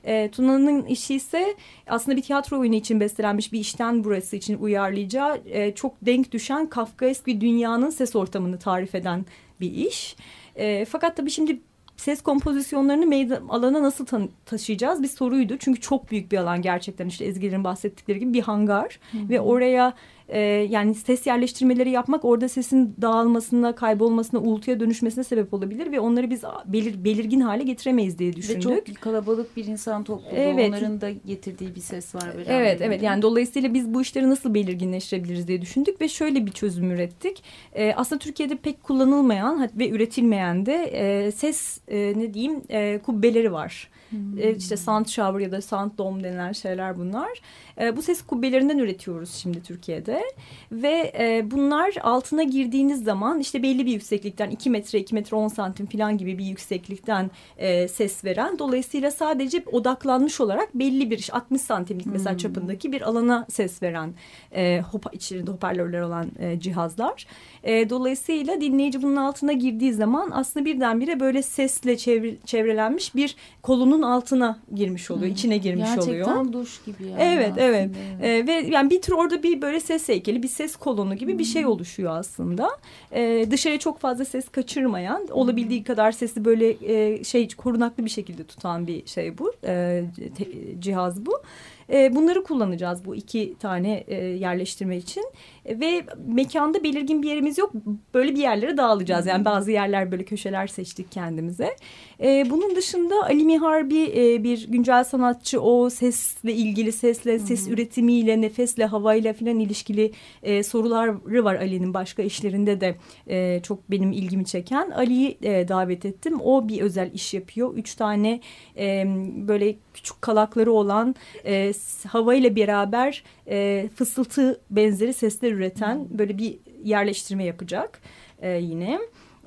E, Tuna'nın işi ise aslında bir tiyatro oyunu için bestelenmiş bir işten burası için uyarlayacağı e, çok denk düşen Kafkaesk bir dünyanın ses ortamını tarif eden bir iş. E, fakat tabii şimdi ses kompozisyonlarını meydan alana nasıl taşıyacağız bir soruydu. Çünkü çok büyük bir alan gerçekten işte Ezgilerin bahsettikleri gibi bir hangar Hı -hı. ve oraya e, yani ses yerleştirmeleri yapmak orada sesin dağılmasına, kaybolmasına, uğultuya dönüşmesine sebep olabilir ve onları biz belir, belirgin hale getiremeyiz diye düşündük. Ve çok kalabalık bir insan topluluğu evet. onların da getirdiği bir ses var. Evet, evet. Yani dolayısıyla biz bu işleri nasıl belirginleştirebiliriz diye düşündük ve şöyle bir çözüm ürettik. E, aslında Türkiye'de pek kullanılmayan ve üretilmeyen de e, ses e, ne diyeyim e, kubbeleri var. Hmm. E, işte sound shower ya da sound dome denilen şeyler bunlar. E, bu ses kubbelerinden üretiyoruz şimdi Türkiye'de. Ve e, bunlar altına girdiğiniz zaman işte belli bir yükseklikten 2 metre 2 metre 10 santim falan gibi bir yükseklikten e, ses veren dolayısıyla sadece odaklanmış olarak belli bir 60 santimlik mesela hmm. çapındaki bir alana ses veren e, hopa, içerisinde hoparlörler olan e, cihazlar. E, dolayısıyla dinleyici bunun altına girdiği zaman aslında birdenbire böyle sesle çevre, çevrelenmiş bir kolunun altına girmiş oluyor, hmm. içine girmiş Gerçekten oluyor. Gerçekten duş gibi yani. Evet, aslında. evet. E, ve yani bir tür orada bir böyle ses heykeli, bir ses kolonu gibi hmm. bir şey oluşuyor aslında. E, dışarıya çok fazla ses kaçırmayan, hmm. olabildiği kadar sesi böyle e, şey korunaklı bir şekilde tutan bir şey bu. E, te, cihaz bu. E, bunları kullanacağız bu iki tane e, yerleştirme için. Ve mekanda belirgin bir yerimiz yok. Böyle bir yerlere dağılacağız. Yani bazı yerler böyle köşeler seçtik kendimize. E, bunun dışında Ali Miharbi e, bir güncel sanatçı. O sesle ilgili, sesle, ses üretimiyle, nefesle, havayla filan ilişkili e, soruları var Ali'nin başka işlerinde de e, çok benim ilgimi çeken. Ali'yi e, davet ettim. O bir özel iş yapıyor. Üç tane e, böyle küçük kalakları olan e, havayla beraber e, fısıltı benzeri sesler üreten böyle bir yerleştirme yapacak e, yine.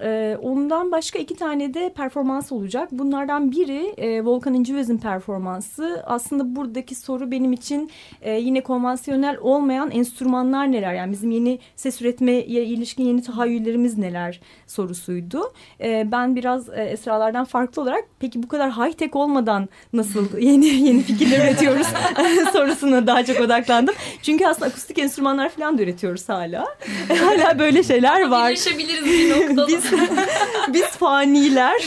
E, ondan başka iki tane de performans olacak. Bunlardan biri e, Volkan İncivez'in performansı. Aslında buradaki soru benim için e, yine konvansiyonel olmayan enstrümanlar neler? Yani bizim yeni ses üretmeye ilişkin yeni tahayyüllerimiz neler sorusuydu. E, ben biraz e, Esralardan farklı olarak peki bu kadar high tech olmadan nasıl yeni yeni fikirler üretiyoruz sorusuna daha çok odaklandım. Çünkü aslında akustik enstrümanlar falan da üretiyoruz hala. hala böyle şeyler var. Birleşebiliriz bir noktada. Biz biz faniler.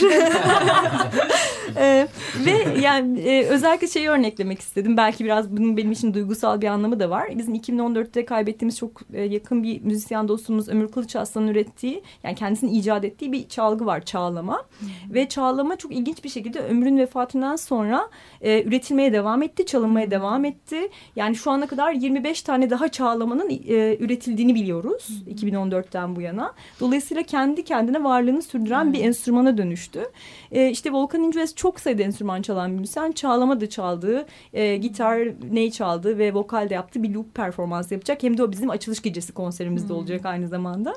ee, ve yani e, özellikle şeyi örneklemek istedim. Belki biraz bunun benim için duygusal bir anlamı da var. Bizim 2014'te kaybettiğimiz çok e, yakın bir müzisyen dostumuz Ömür Kılıç Aslan'ın ürettiği yani kendisinin icat ettiği bir çalgı var çağlama. Ve çağlama çok ilginç bir şekilde ömrün vefatından sonra e, üretilmeye devam etti, çalınmaya devam etti. Yani şu ana kadar 25 tane daha çağlamanın e, üretildiğini biliyoruz 2014'ten bu yana. Dolayısıyla kendi kendine varlığını sürdüren hmm. bir enstrümana dönüştü. E, işte Volkan İnceves çok sayıda enstrüman çalan bir müzisyen. Çağlama da çaldığı, e, gitar ney çaldığı ve vokal de yaptığı bir loop performans yapacak. Hem de o bizim açılış gecesi konserimizde hmm. olacak aynı zamanda.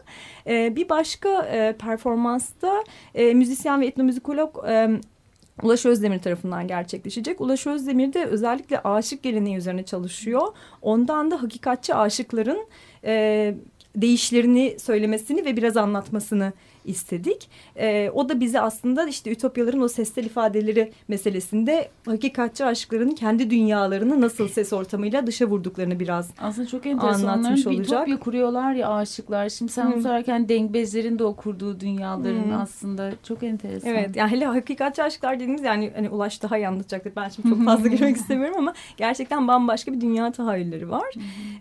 E, bir başka e, performansta e, müzisyen ve etnomüzikolog... E, Ulaş Özdemir tarafından gerçekleşecek. Ulaş Özdemir de özellikle aşık geleneği üzerine çalışıyor. Ondan da hakikatçi aşıkların e, değişlerini söylemesini ve biraz anlatmasını istedik. E, o da bize aslında işte ütopyaların o sestel ifadeleri meselesinde hakikatçi aşıkların kendi dünyalarını nasıl ses ortamıyla dışa vurduklarını biraz aslında çok enteresan. anlatmış olacak. Bir ütopya kuruyorlar ya aşıklar. Şimdi sen hmm. sorarken Dengbezlerin de o kurduğu dünyaların hmm. aslında çok enteresan. Evet yani hele hakikatçi aşıklar dediğimiz yani hani Ulaş daha iyi anlatacaktır. Ben şimdi çok fazla girmek istemiyorum ama gerçekten bambaşka bir dünya tahayyülleri var.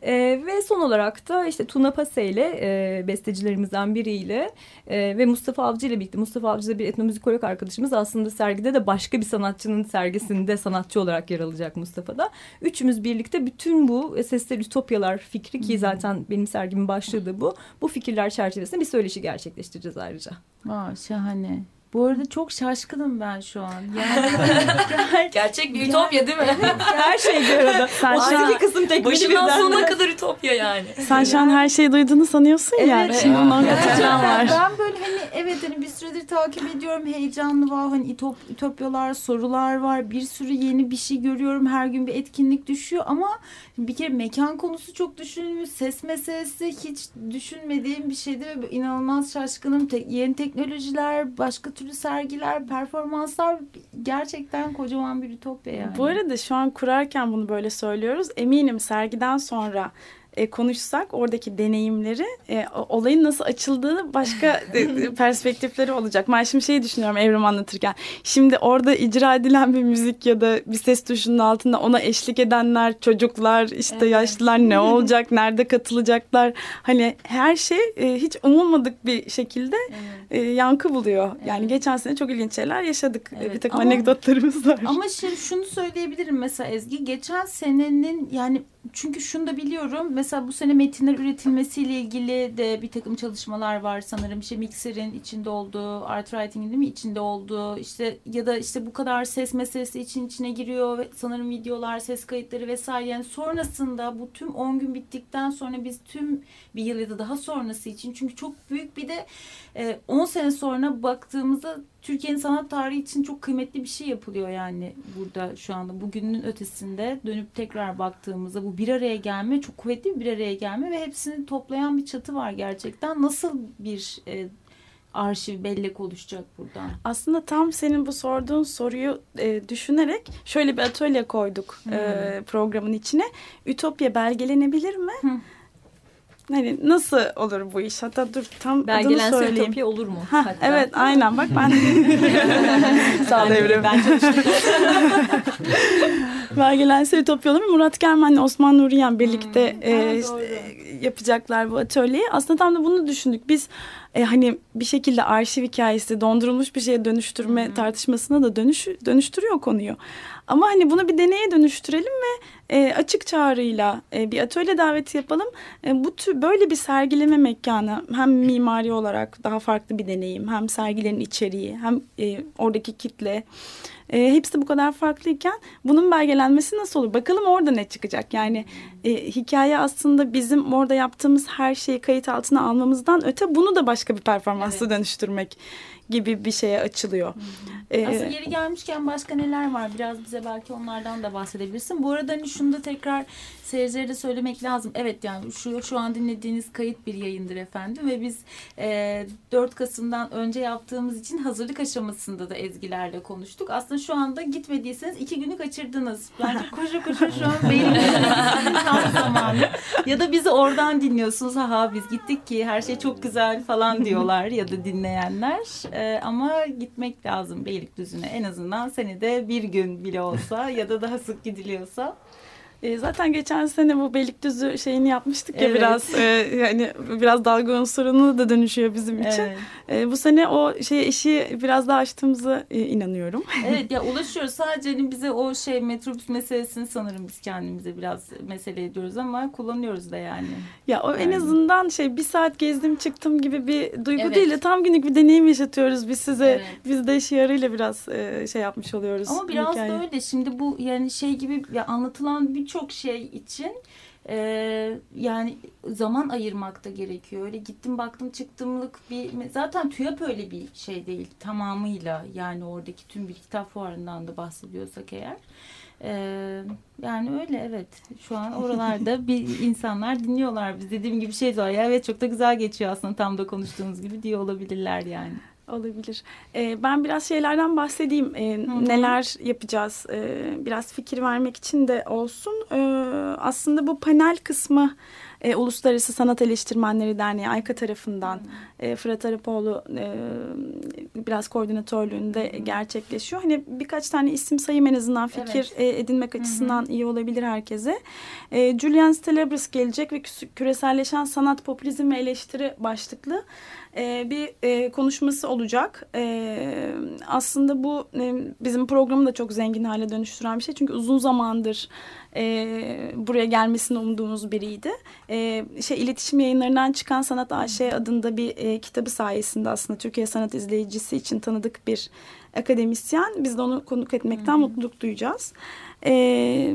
e, ve son olarak da işte Tuna Pase ile e, bestecilerimizden biriyle e, ve Mustafa Avcı ile birlikte Mustafa Avcı da bir etnomüzikolog arkadaşımız aslında sergide de başka bir sanatçının sergisinde sanatçı olarak yer alacak Mustafa da. Üçümüz birlikte bütün bu sesler ütopyalar fikri ki zaten benim sergimin başlığı da bu. Bu fikirler çerçevesinde bir söyleşi gerçekleştireceğiz ayrıca. Aa, şahane. Bu arada çok şaşkınım ben şu an. Yani gerçek bir ütopya değil mi? her şey bir arada. Sen şu an kısım tek başından sonuna kadar ütopya yani. Sen şu an her şeyi duyduğunu sanıyorsun evet, ya. Şimdi bundan kaçacağım var. Ben böyle hani evet hani bir süredir takip ediyorum. Heyecanlı var. Hani ütop, ütopyalar, sorular var. Bir sürü yeni bir şey görüyorum. Her gün bir etkinlik düşüyor ama bir kere mekan konusu çok düşünülmüş. Ses meselesi hiç düşünmediğim bir şeydi ve inanılmaz şaşkınım. Te yeni teknolojiler, başka türlü sergiler, performanslar gerçekten kocaman bir ütopya yani. Bu arada şu an kurarken bunu böyle söylüyoruz. Eminim sergiden sonra e, konuşsak oradaki deneyimleri e, olayın nasıl açıldığını başka e, perspektifleri olacak. Ben şimdi şeyi düşünüyorum Evrim anlatırken. Şimdi orada icra edilen bir müzik ya da bir ses tuşunun altında ona eşlik edenler, çocuklar, işte evet. yaşlılar ne olacak, nerede katılacaklar. Hani her şey e, hiç umulmadık bir şekilde evet. e, yankı buluyor. Evet. Yani geçen sene çok ilginç şeyler yaşadık. Evet. Bir takım ama, anekdotlarımız var. Ama şimdi şunu söyleyebilirim mesela Ezgi. Geçen senenin yani çünkü şunu da biliyorum. Mesela bu sene metinler üretilmesiyle ilgili de bir takım çalışmalar var sanırım. İşte Mixer'in içinde olduğu, Art Writing'in değil mi içinde olduğu, işte ya da işte bu kadar ses meselesi için içine giriyor ve sanırım videolar, ses kayıtları vesaire. Yani sonrasında bu tüm 10 gün bittikten sonra biz tüm bir yıl ya da daha sonrası için çünkü çok büyük bir de 10 sene sonra baktığımızda Türkiye'nin sanat tarihi için çok kıymetli bir şey yapılıyor yani burada şu anda bugünün ötesinde dönüp tekrar baktığımızda bu bir araya gelme çok kuvvetli bir araya gelme ve hepsini toplayan bir çatı var gerçekten. Nasıl bir e, arşiv bellek oluşacak buradan? Aslında tam senin bu sorduğun soruyu e, düşünerek şöyle bir atölye koyduk hmm. e, programın içine. Ütopya belgelenebilir mi? Hmm. Hani nasıl olur bu iş? Hatta dur tam Belgelense adını söyleyeyim. Ütopya olur mu? Ha, evet aynen bak ben Sağ ol Evrim. Ben Belgelense Ütopya olur mu? Murat Germen'le Osman Nuriyen birlikte hmm. e, işte, yapacaklar bu atölyeyi. Aslında tam da bunu düşündük. Biz e, hani bir şekilde arşiv hikayesi dondurulmuş bir şeye dönüştürme hmm. tartışmasına da dönüş, dönüştürüyor konuyu. Ama hani bunu bir deneye dönüştürelim ve e, açık çağrıyla e, bir atölye daveti yapalım. E, bu tür böyle bir sergileme mekanı hem mimari olarak daha farklı bir deneyim, hem sergilerin içeriği, hem e, oradaki kitle e, hepsi bu kadar farklıyken bunun belgelenmesi nasıl olur? Bakalım orada ne çıkacak? Yani e, hikaye aslında bizim orada yaptığımız her şeyi kayıt altına almamızdan öte bunu da başka bir performansa evet. dönüştürmek gibi bir şeye açılıyor. Ee, Aslında yeri gelmişken başka neler var? Biraz bize belki onlardan da bahsedebilirsin. Bu arada hani şunu da tekrar seyircilere de söylemek lazım. Evet yani şu şu an dinlediğiniz kayıt bir yayındır efendim ve biz e, 4 Kasım'dan önce yaptığımız için hazırlık aşamasında da Ezgilerle konuştuk. Aslında şu anda gitmediyseniz iki günü kaçırdınız. Bence koşa koşa şu an Beylikdüzü'nün tam zamanı. Ya da bizi oradan dinliyorsunuz. Ha biz gittik ki her şey çok güzel falan diyorlar ya da dinleyenler. E, ama gitmek lazım Beylikdüzü'ne. En azından senede bir gün bile olsa ya da daha sık gidiliyorsa. E, zaten geçen sene bu Beylikdüzü şeyini yapmıştık ya evet. biraz e, yani biraz dalga unsurunu da dönüşüyor bizim için. Evet. E, bu sene o şey işi biraz daha açtığımızı e, inanıyorum. Evet ya ulaşıyoruz. Sadece hani bize o şey metrobüs meselesini sanırım biz kendimize biraz mesele ediyoruz ama kullanıyoruz da yani. Ya o yani. en azından şey bir saat gezdim çıktım gibi bir duygu evet. değil de tam günlük bir deneyim yaşatıyoruz biz size. Evet. Biz de işi yarıyla biraz e, şey yapmış oluyoruz. Ama biraz da öyle. Şimdi bu yani şey gibi ya anlatılan bir birçok şey için e, yani zaman ayırmak da gerekiyor. Öyle gittim baktım çıktımlık bir zaten TÜYAP öyle bir şey değil tamamıyla yani oradaki tüm bir kitap fuarından da bahsediyorsak eğer. Ee, yani öyle evet şu an oralarda bir insanlar dinliyorlar biz dediğim gibi şey var ya evet çok da güzel geçiyor aslında tam da konuştuğumuz gibi diye olabilirler yani. Olabilir. Ee, ben biraz şeylerden bahsedeyim. Ee, neler yapacağız? Ee, biraz fikir vermek için de olsun. Ee, aslında bu panel kısmı e, Uluslararası Sanat Eleştirmenleri Derneği AYKA tarafından e, Fırat Arapoğlu e, biraz koordinatörlüğünde hmm. gerçekleşiyor. Hani birkaç tane isim sayayım en azından fikir evet. e, edinmek açısından hmm. iyi olabilir herkese. E, Julian Stelabris gelecek ve küreselleşen sanat, popülizm ve eleştiri başlıklı e, bir e, konuşması olacak. E, aslında bu e, bizim programı da çok zengin hale dönüştüren bir şey. Çünkü uzun zamandır e, buraya gelmesini umduğumuz biriydi. E, şey iletişim yayınlarından çıkan Sanat AŞ adında bir e, kitabı sayesinde aslında Türkiye sanat izleyicisi için tanıdık bir akademisyen. Biz de onu konuk etmekten Hı -hı. mutluluk duyacağız. E,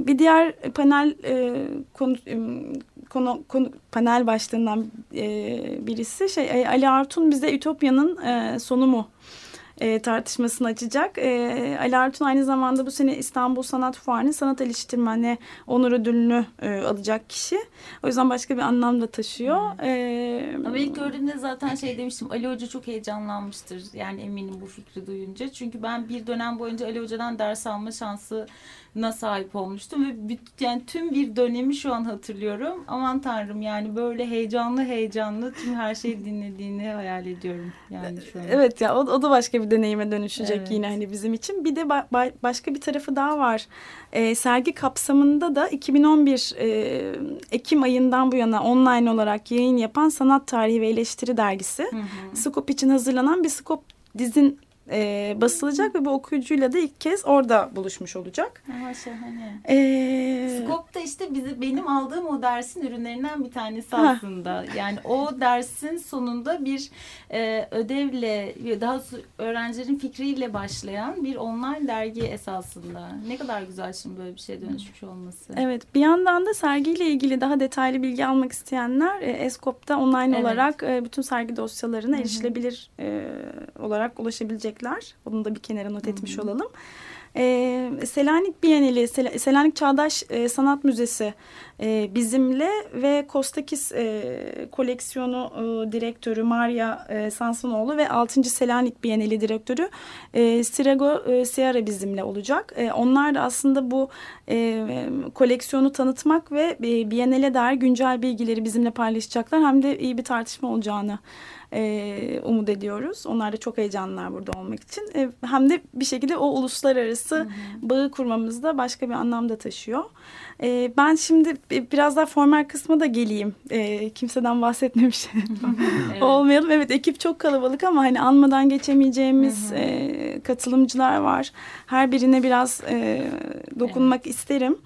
bir diğer panel e, konu, konu, konu panel başlığından e, birisi şey Ali Artun bize Ütopya'nın e, sonu mu e, tartışmasını açacak. E, Ali Artun aynı zamanda bu sene İstanbul Sanat Fuarı'nın sanat eleştirmeni onur ödülünü e, alacak kişi. O yüzden başka bir anlam da taşıyor. Hmm. E, Ama ilk gördüğümde zaten şey demiştim Ali Hoca çok heyecanlanmıştır. Yani eminim bu fikri duyunca. Çünkü ben bir dönem boyunca Ali Hoca'dan ders alma şansı na sahip olmuştum ve yani tüm bir dönemi şu an hatırlıyorum. Aman tanrım yani böyle heyecanlı heyecanlı tüm her şeyi dinlediğini hayal ediyorum yani şu an. Evet ya o, o da başka bir deneyime dönüşecek evet. yine hani bizim için. Bir de ba ba başka bir tarafı daha var. E, sergi kapsamında da 2011 e, Ekim ayından bu yana online olarak yayın yapan Sanat Tarihi ve Eleştiri dergisi. Hı hı. Skop için hazırlanan bir Skop dizin e, basılacak ve bu okuyucuyla da ilk kez orada buluşmuş olacak. Aha, şahane. Ee, Skop da işte bizi, benim aldığım o dersin ürünlerinden bir tanesi aslında. Yani o dersin sonunda bir e, ödevle, daha öğrencilerin fikriyle başlayan bir online dergi esasında. Ne kadar güzel şimdi böyle bir şeye dönüşmüş olması. Evet bir yandan da sergiyle ilgili daha detaylı bilgi almak isteyenler e, Eskop'ta online Evet. olarak e, bütün sergi dosyalarına erişilebilir e, olarak ulaşabilecekler. Onu da bir kenara not etmiş olalım. E, Selanik Bienali, Sel- Selanik Çağdaş e, Sanat Müzesi e, bizimle ve Kostakis e, koleksiyonu e, direktörü Maria e, Sansonoğlu ve 6. Selanik Bienali direktörü e, Sirago e, Sierra bizimle olacak. E, onlar da aslında bu e, koleksiyonu tanıtmak ve e, Bienale dair güncel bilgileri bizimle paylaşacaklar. Hem de iyi bir tartışma olacağını e, umut ediyoruz. Onlar da çok heyecanlılar burada olmak için. E, hem de bir şekilde o uluslararası bağı kurmamızda başka bir anlam da taşıyor. E, ben şimdi biraz daha formal kısma da geleyim. E, kimseden bahsetmemiş Evet. olmayalım. Evet ekip çok kalabalık ama hani anmadan geçemeyeceğimiz e, katılımcılar var. Her birine biraz e, dokunmak isterim.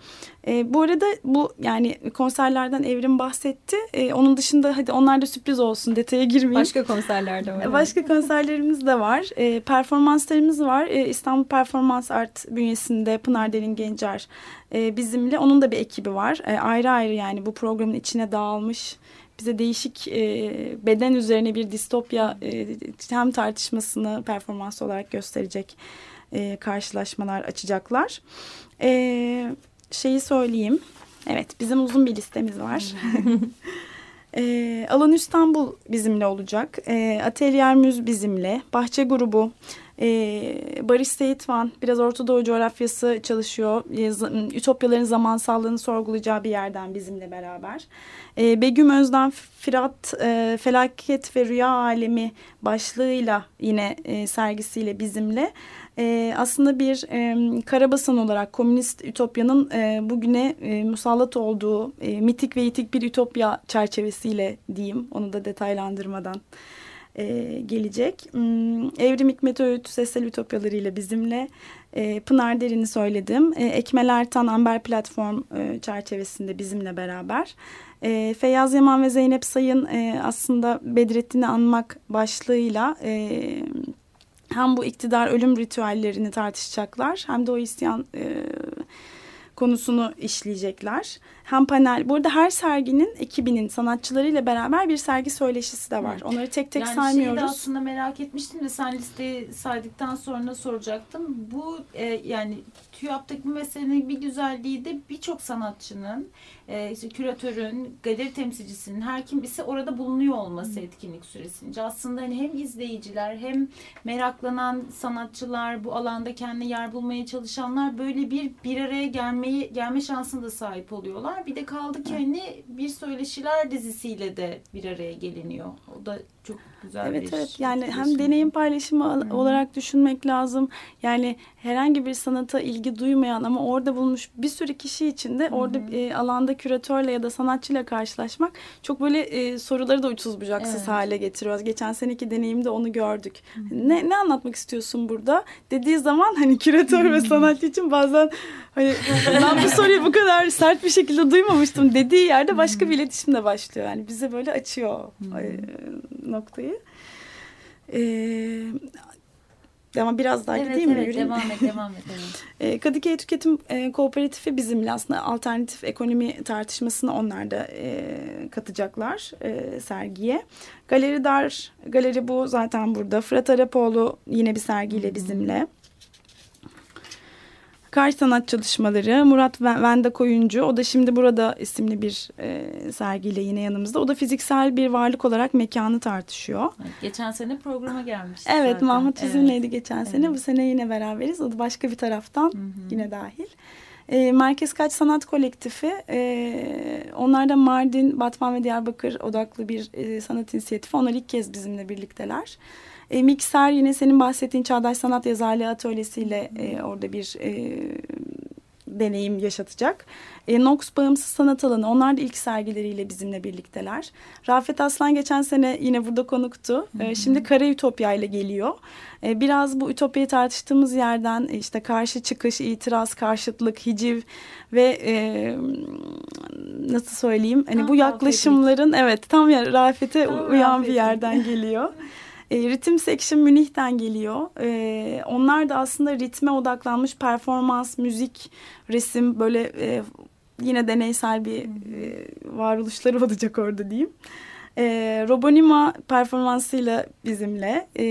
E, bu arada bu yani konserlerden Evrim bahsetti. E, onun dışında hadi onlar da sürpriz olsun detaya girmeyeyim. Başka konserlerde var. Başka konserlerimiz de var. E, performanslarımız var. E, İstanbul Performans Art bünyesinde Pınar Derin Gencer e, bizimle. Onun da bir ekibi var. E, ayrı ayrı yani bu programın içine dağılmış bize değişik e, beden üzerine bir distopya e, hem tartışmasını performans olarak gösterecek e, karşılaşmalar açacaklar. E, şeyi söyleyeyim. Evet bizim uzun bir listemiz var. E, Alan İstanbul bizimle olacak. E, Atelier Müz bizimle. Bahçe grubu. E, Barış Seyitvan biraz Orta Doğu coğrafyası çalışıyor. E, Ütopyaların zamansallığını sorgulayacağı bir yerden bizimle beraber. E, Begüm Özden Firat e, Felaket ve Rüya Alemi başlığıyla yine e, sergisiyle bizimle. E, aslında bir e, karabasan olarak komünist ütopyanın e, bugüne e, musallat olduğu e, mitik ve itik bir ütopya çerçevesiyle diyeyim. Onu da detaylandırmadan e, gelecek. Hmm, Evrim Hikmet Öğüt Sesel Ütopyalarıyla bizimle. E, Pınar Derin'i söyledim. E, Ekmel Ertan Amber Platform e, çerçevesinde bizimle beraber. E, Feyyaz Yaman ve Zeynep Sayın e, aslında Bedrettin'i anmak başlığıyla... E, hem bu iktidar ölüm ritüellerini tartışacaklar hem de o isyan e, konusunu işleyecekler. Hem panel, burada her serginin ekibinin sanatçılarıyla beraber bir sergi söyleşisi de var. Evet. Onları tek tek yani saymıyoruz. de aslında merak etmiştim de sen listeyi saydıktan sonra soracaktım. Bu e, yani TÜYAP'taki bu meselenin bir güzelliği de birçok sanatçının, e, işte küratörün, galeri temsilcisinin, her kim ise orada bulunuyor olması etkinlik süresince. Aslında hani hem izleyiciler hem meraklanan sanatçılar, bu alanda kendi yer bulmaya çalışanlar böyle bir bir araya gelmeyi gelme şansına da sahip oluyorlar. Bir de kaldı ki hani bir söyleşiler dizisiyle de bir araya geliniyor. O da çok güzel Evet bir evet yani hem deneyim paylaşımı al- olarak düşünmek lazım. Yani herhangi bir sanata ilgi duymayan ama orada bulmuş bir sürü kişi için de orada e, alanda küratörle ya da sanatçıyla karşılaşmak çok böyle e, soruları da uçsuz bucaksız Evet. hale getiriyor. Geçen seneki deneyimde onu gördük. Ne ne anlatmak istiyorsun burada? Dediği zaman hani küratör ve sanatçı için bazen hani ben bu soruyu bu kadar sert bir şekilde duymamıştım dediği yerde başka bir iletişim de başlıyor. Yani bize böyle açıyor e, noktayı. Ee, ama biraz daha Evet gideyim mi? evet mi? devam et devam et. Evet. Ee, Kadıköy Tüketim e, Kooperatifi bizimle aslında alternatif ekonomi tartışmasını onlar da e, katacaklar e, sergiye. Galeri Dar, galeri bu zaten burada. Fırat Arapoğlu yine bir sergiyle bizimle. Kar sanat çalışmaları Murat Ven- Venda Koyuncu o da şimdi burada isimli bir e, sergiyle yine yanımızda. O da fiziksel bir varlık olarak mekanı tartışıyor. Evet, Geçen sene programa gelmişti Evet zaten. Mahmut Evet. bizimleydi geçen sene. Evet. Bu sene yine beraberiz. O da başka bir taraftan yine dahil. E, Merkez Kaç Sanat Kolektifi. E, onlar da Mardin, Batman ve Diyarbakır odaklı bir e, sanat inisiyatifi. Onlar ilk kez bizimle birlikteler. E, Mikser yine senin bahsettiğin Çağdaş Sanat Yazarlığı Atölyesi'yle e, orada bir e, deneyim yaşatacak. E, Nox Bağımsız Sanat Alanı onlar da ilk sergileriyle bizimle birlikteler. Rafet Aslan geçen sene yine burada konuktu. E, şimdi Kara Ütopya ile geliyor. E, biraz bu ütopyayı tartıştığımız yerden e, işte karşı çıkış, itiraz, karşıtlık, hiciv ve e, nasıl söyleyeyim hani Tam bu yaklaşımların evet tam ya Rafet'e Tam uyan Rafet'in. bir yerden geliyor. E, Ritim Section Münih'ten geliyor. E, onlar da aslında ritme odaklanmış performans, müzik, resim böyle e, yine deneysel bir e, varoluşları olacak orada diyeyim. E, Robonima performansıyla bizimle. E,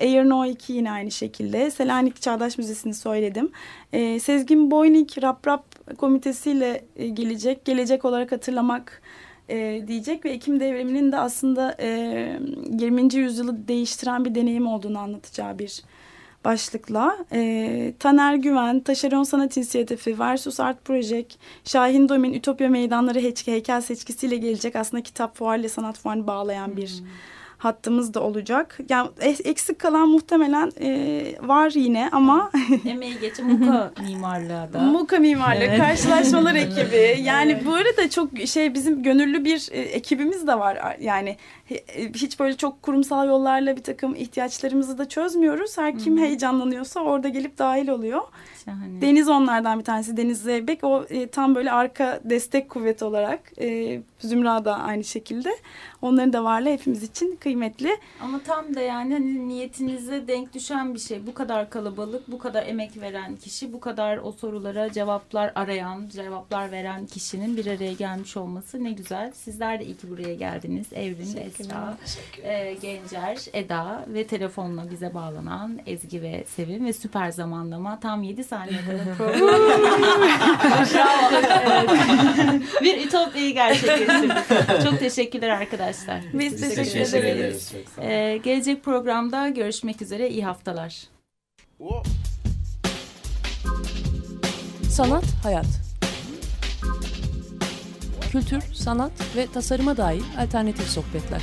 Air No 2 yine aynı şekilde. Selanik Çağdaş Müzesi'ni söyledim. E, Sezgin Boynik Rap Rap komitesiyle e, gelecek. Gelecek olarak hatırlamak e, diyecek ve Ekim devriminin de aslında e, 20. yüzyılı değiştiren bir deneyim olduğunu anlatacağı bir başlıkla. E, Taner Güven, Taşeron Sanat İnisiyatifi, Versus Art Project, Şahin Domin, Ütopya Meydanları Heykel Seçkisiyle gelecek aslında kitap fuarıyla sanat fuarını bağlayan bir hattımız da olacak. Yani eksik kalan muhtemelen e, var yine ama Emeği geçen Muka mimarlığa da. Muka Mimarlığı Evet. Karşılaşmalar ekibi. Yani bu arada çok şey bizim gönüllü bir e, ekibimiz de var. Yani e, hiç böyle çok kurumsal yollarla bir takım ihtiyaçlarımızı da çözmüyoruz. Her kim heyecanlanıyorsa orada gelip dahil oluyor. Şahane. Deniz onlardan bir tanesi. Deniz Zeybek o e, tam böyle arka destek kuvveti olarak. E, Zümra da aynı şekilde. Onların da varlığı hepimiz için kıymetli. Ama tam da yani hani niyetinize denk düşen bir şey. Bu kadar kalabalık, bu kadar emek veren kişi, bu kadar o sorulara cevaplar arayan, cevaplar veren kişinin bir araya gelmiş olması ne güzel. Sizler de iyi ki buraya geldiniz. Evrim Esra, e, Gencer, Eda ve telefonla bize bağlanan Ezgi ve Sevim ve süper zamanlama. Tam 7 saniye kadar program. Bravo. Evet. bir ütopyayı gerçekleştirdik. Çok teşekkürler arkadaşlar. Biz teşekkür, Teşekkür ederiz. ederiz. Ee, gelecek programda görüşmek üzere. İyi haftalar. Sanat, hayat. Kültür, sanat ve tasarıma dair alternatif sohbetler.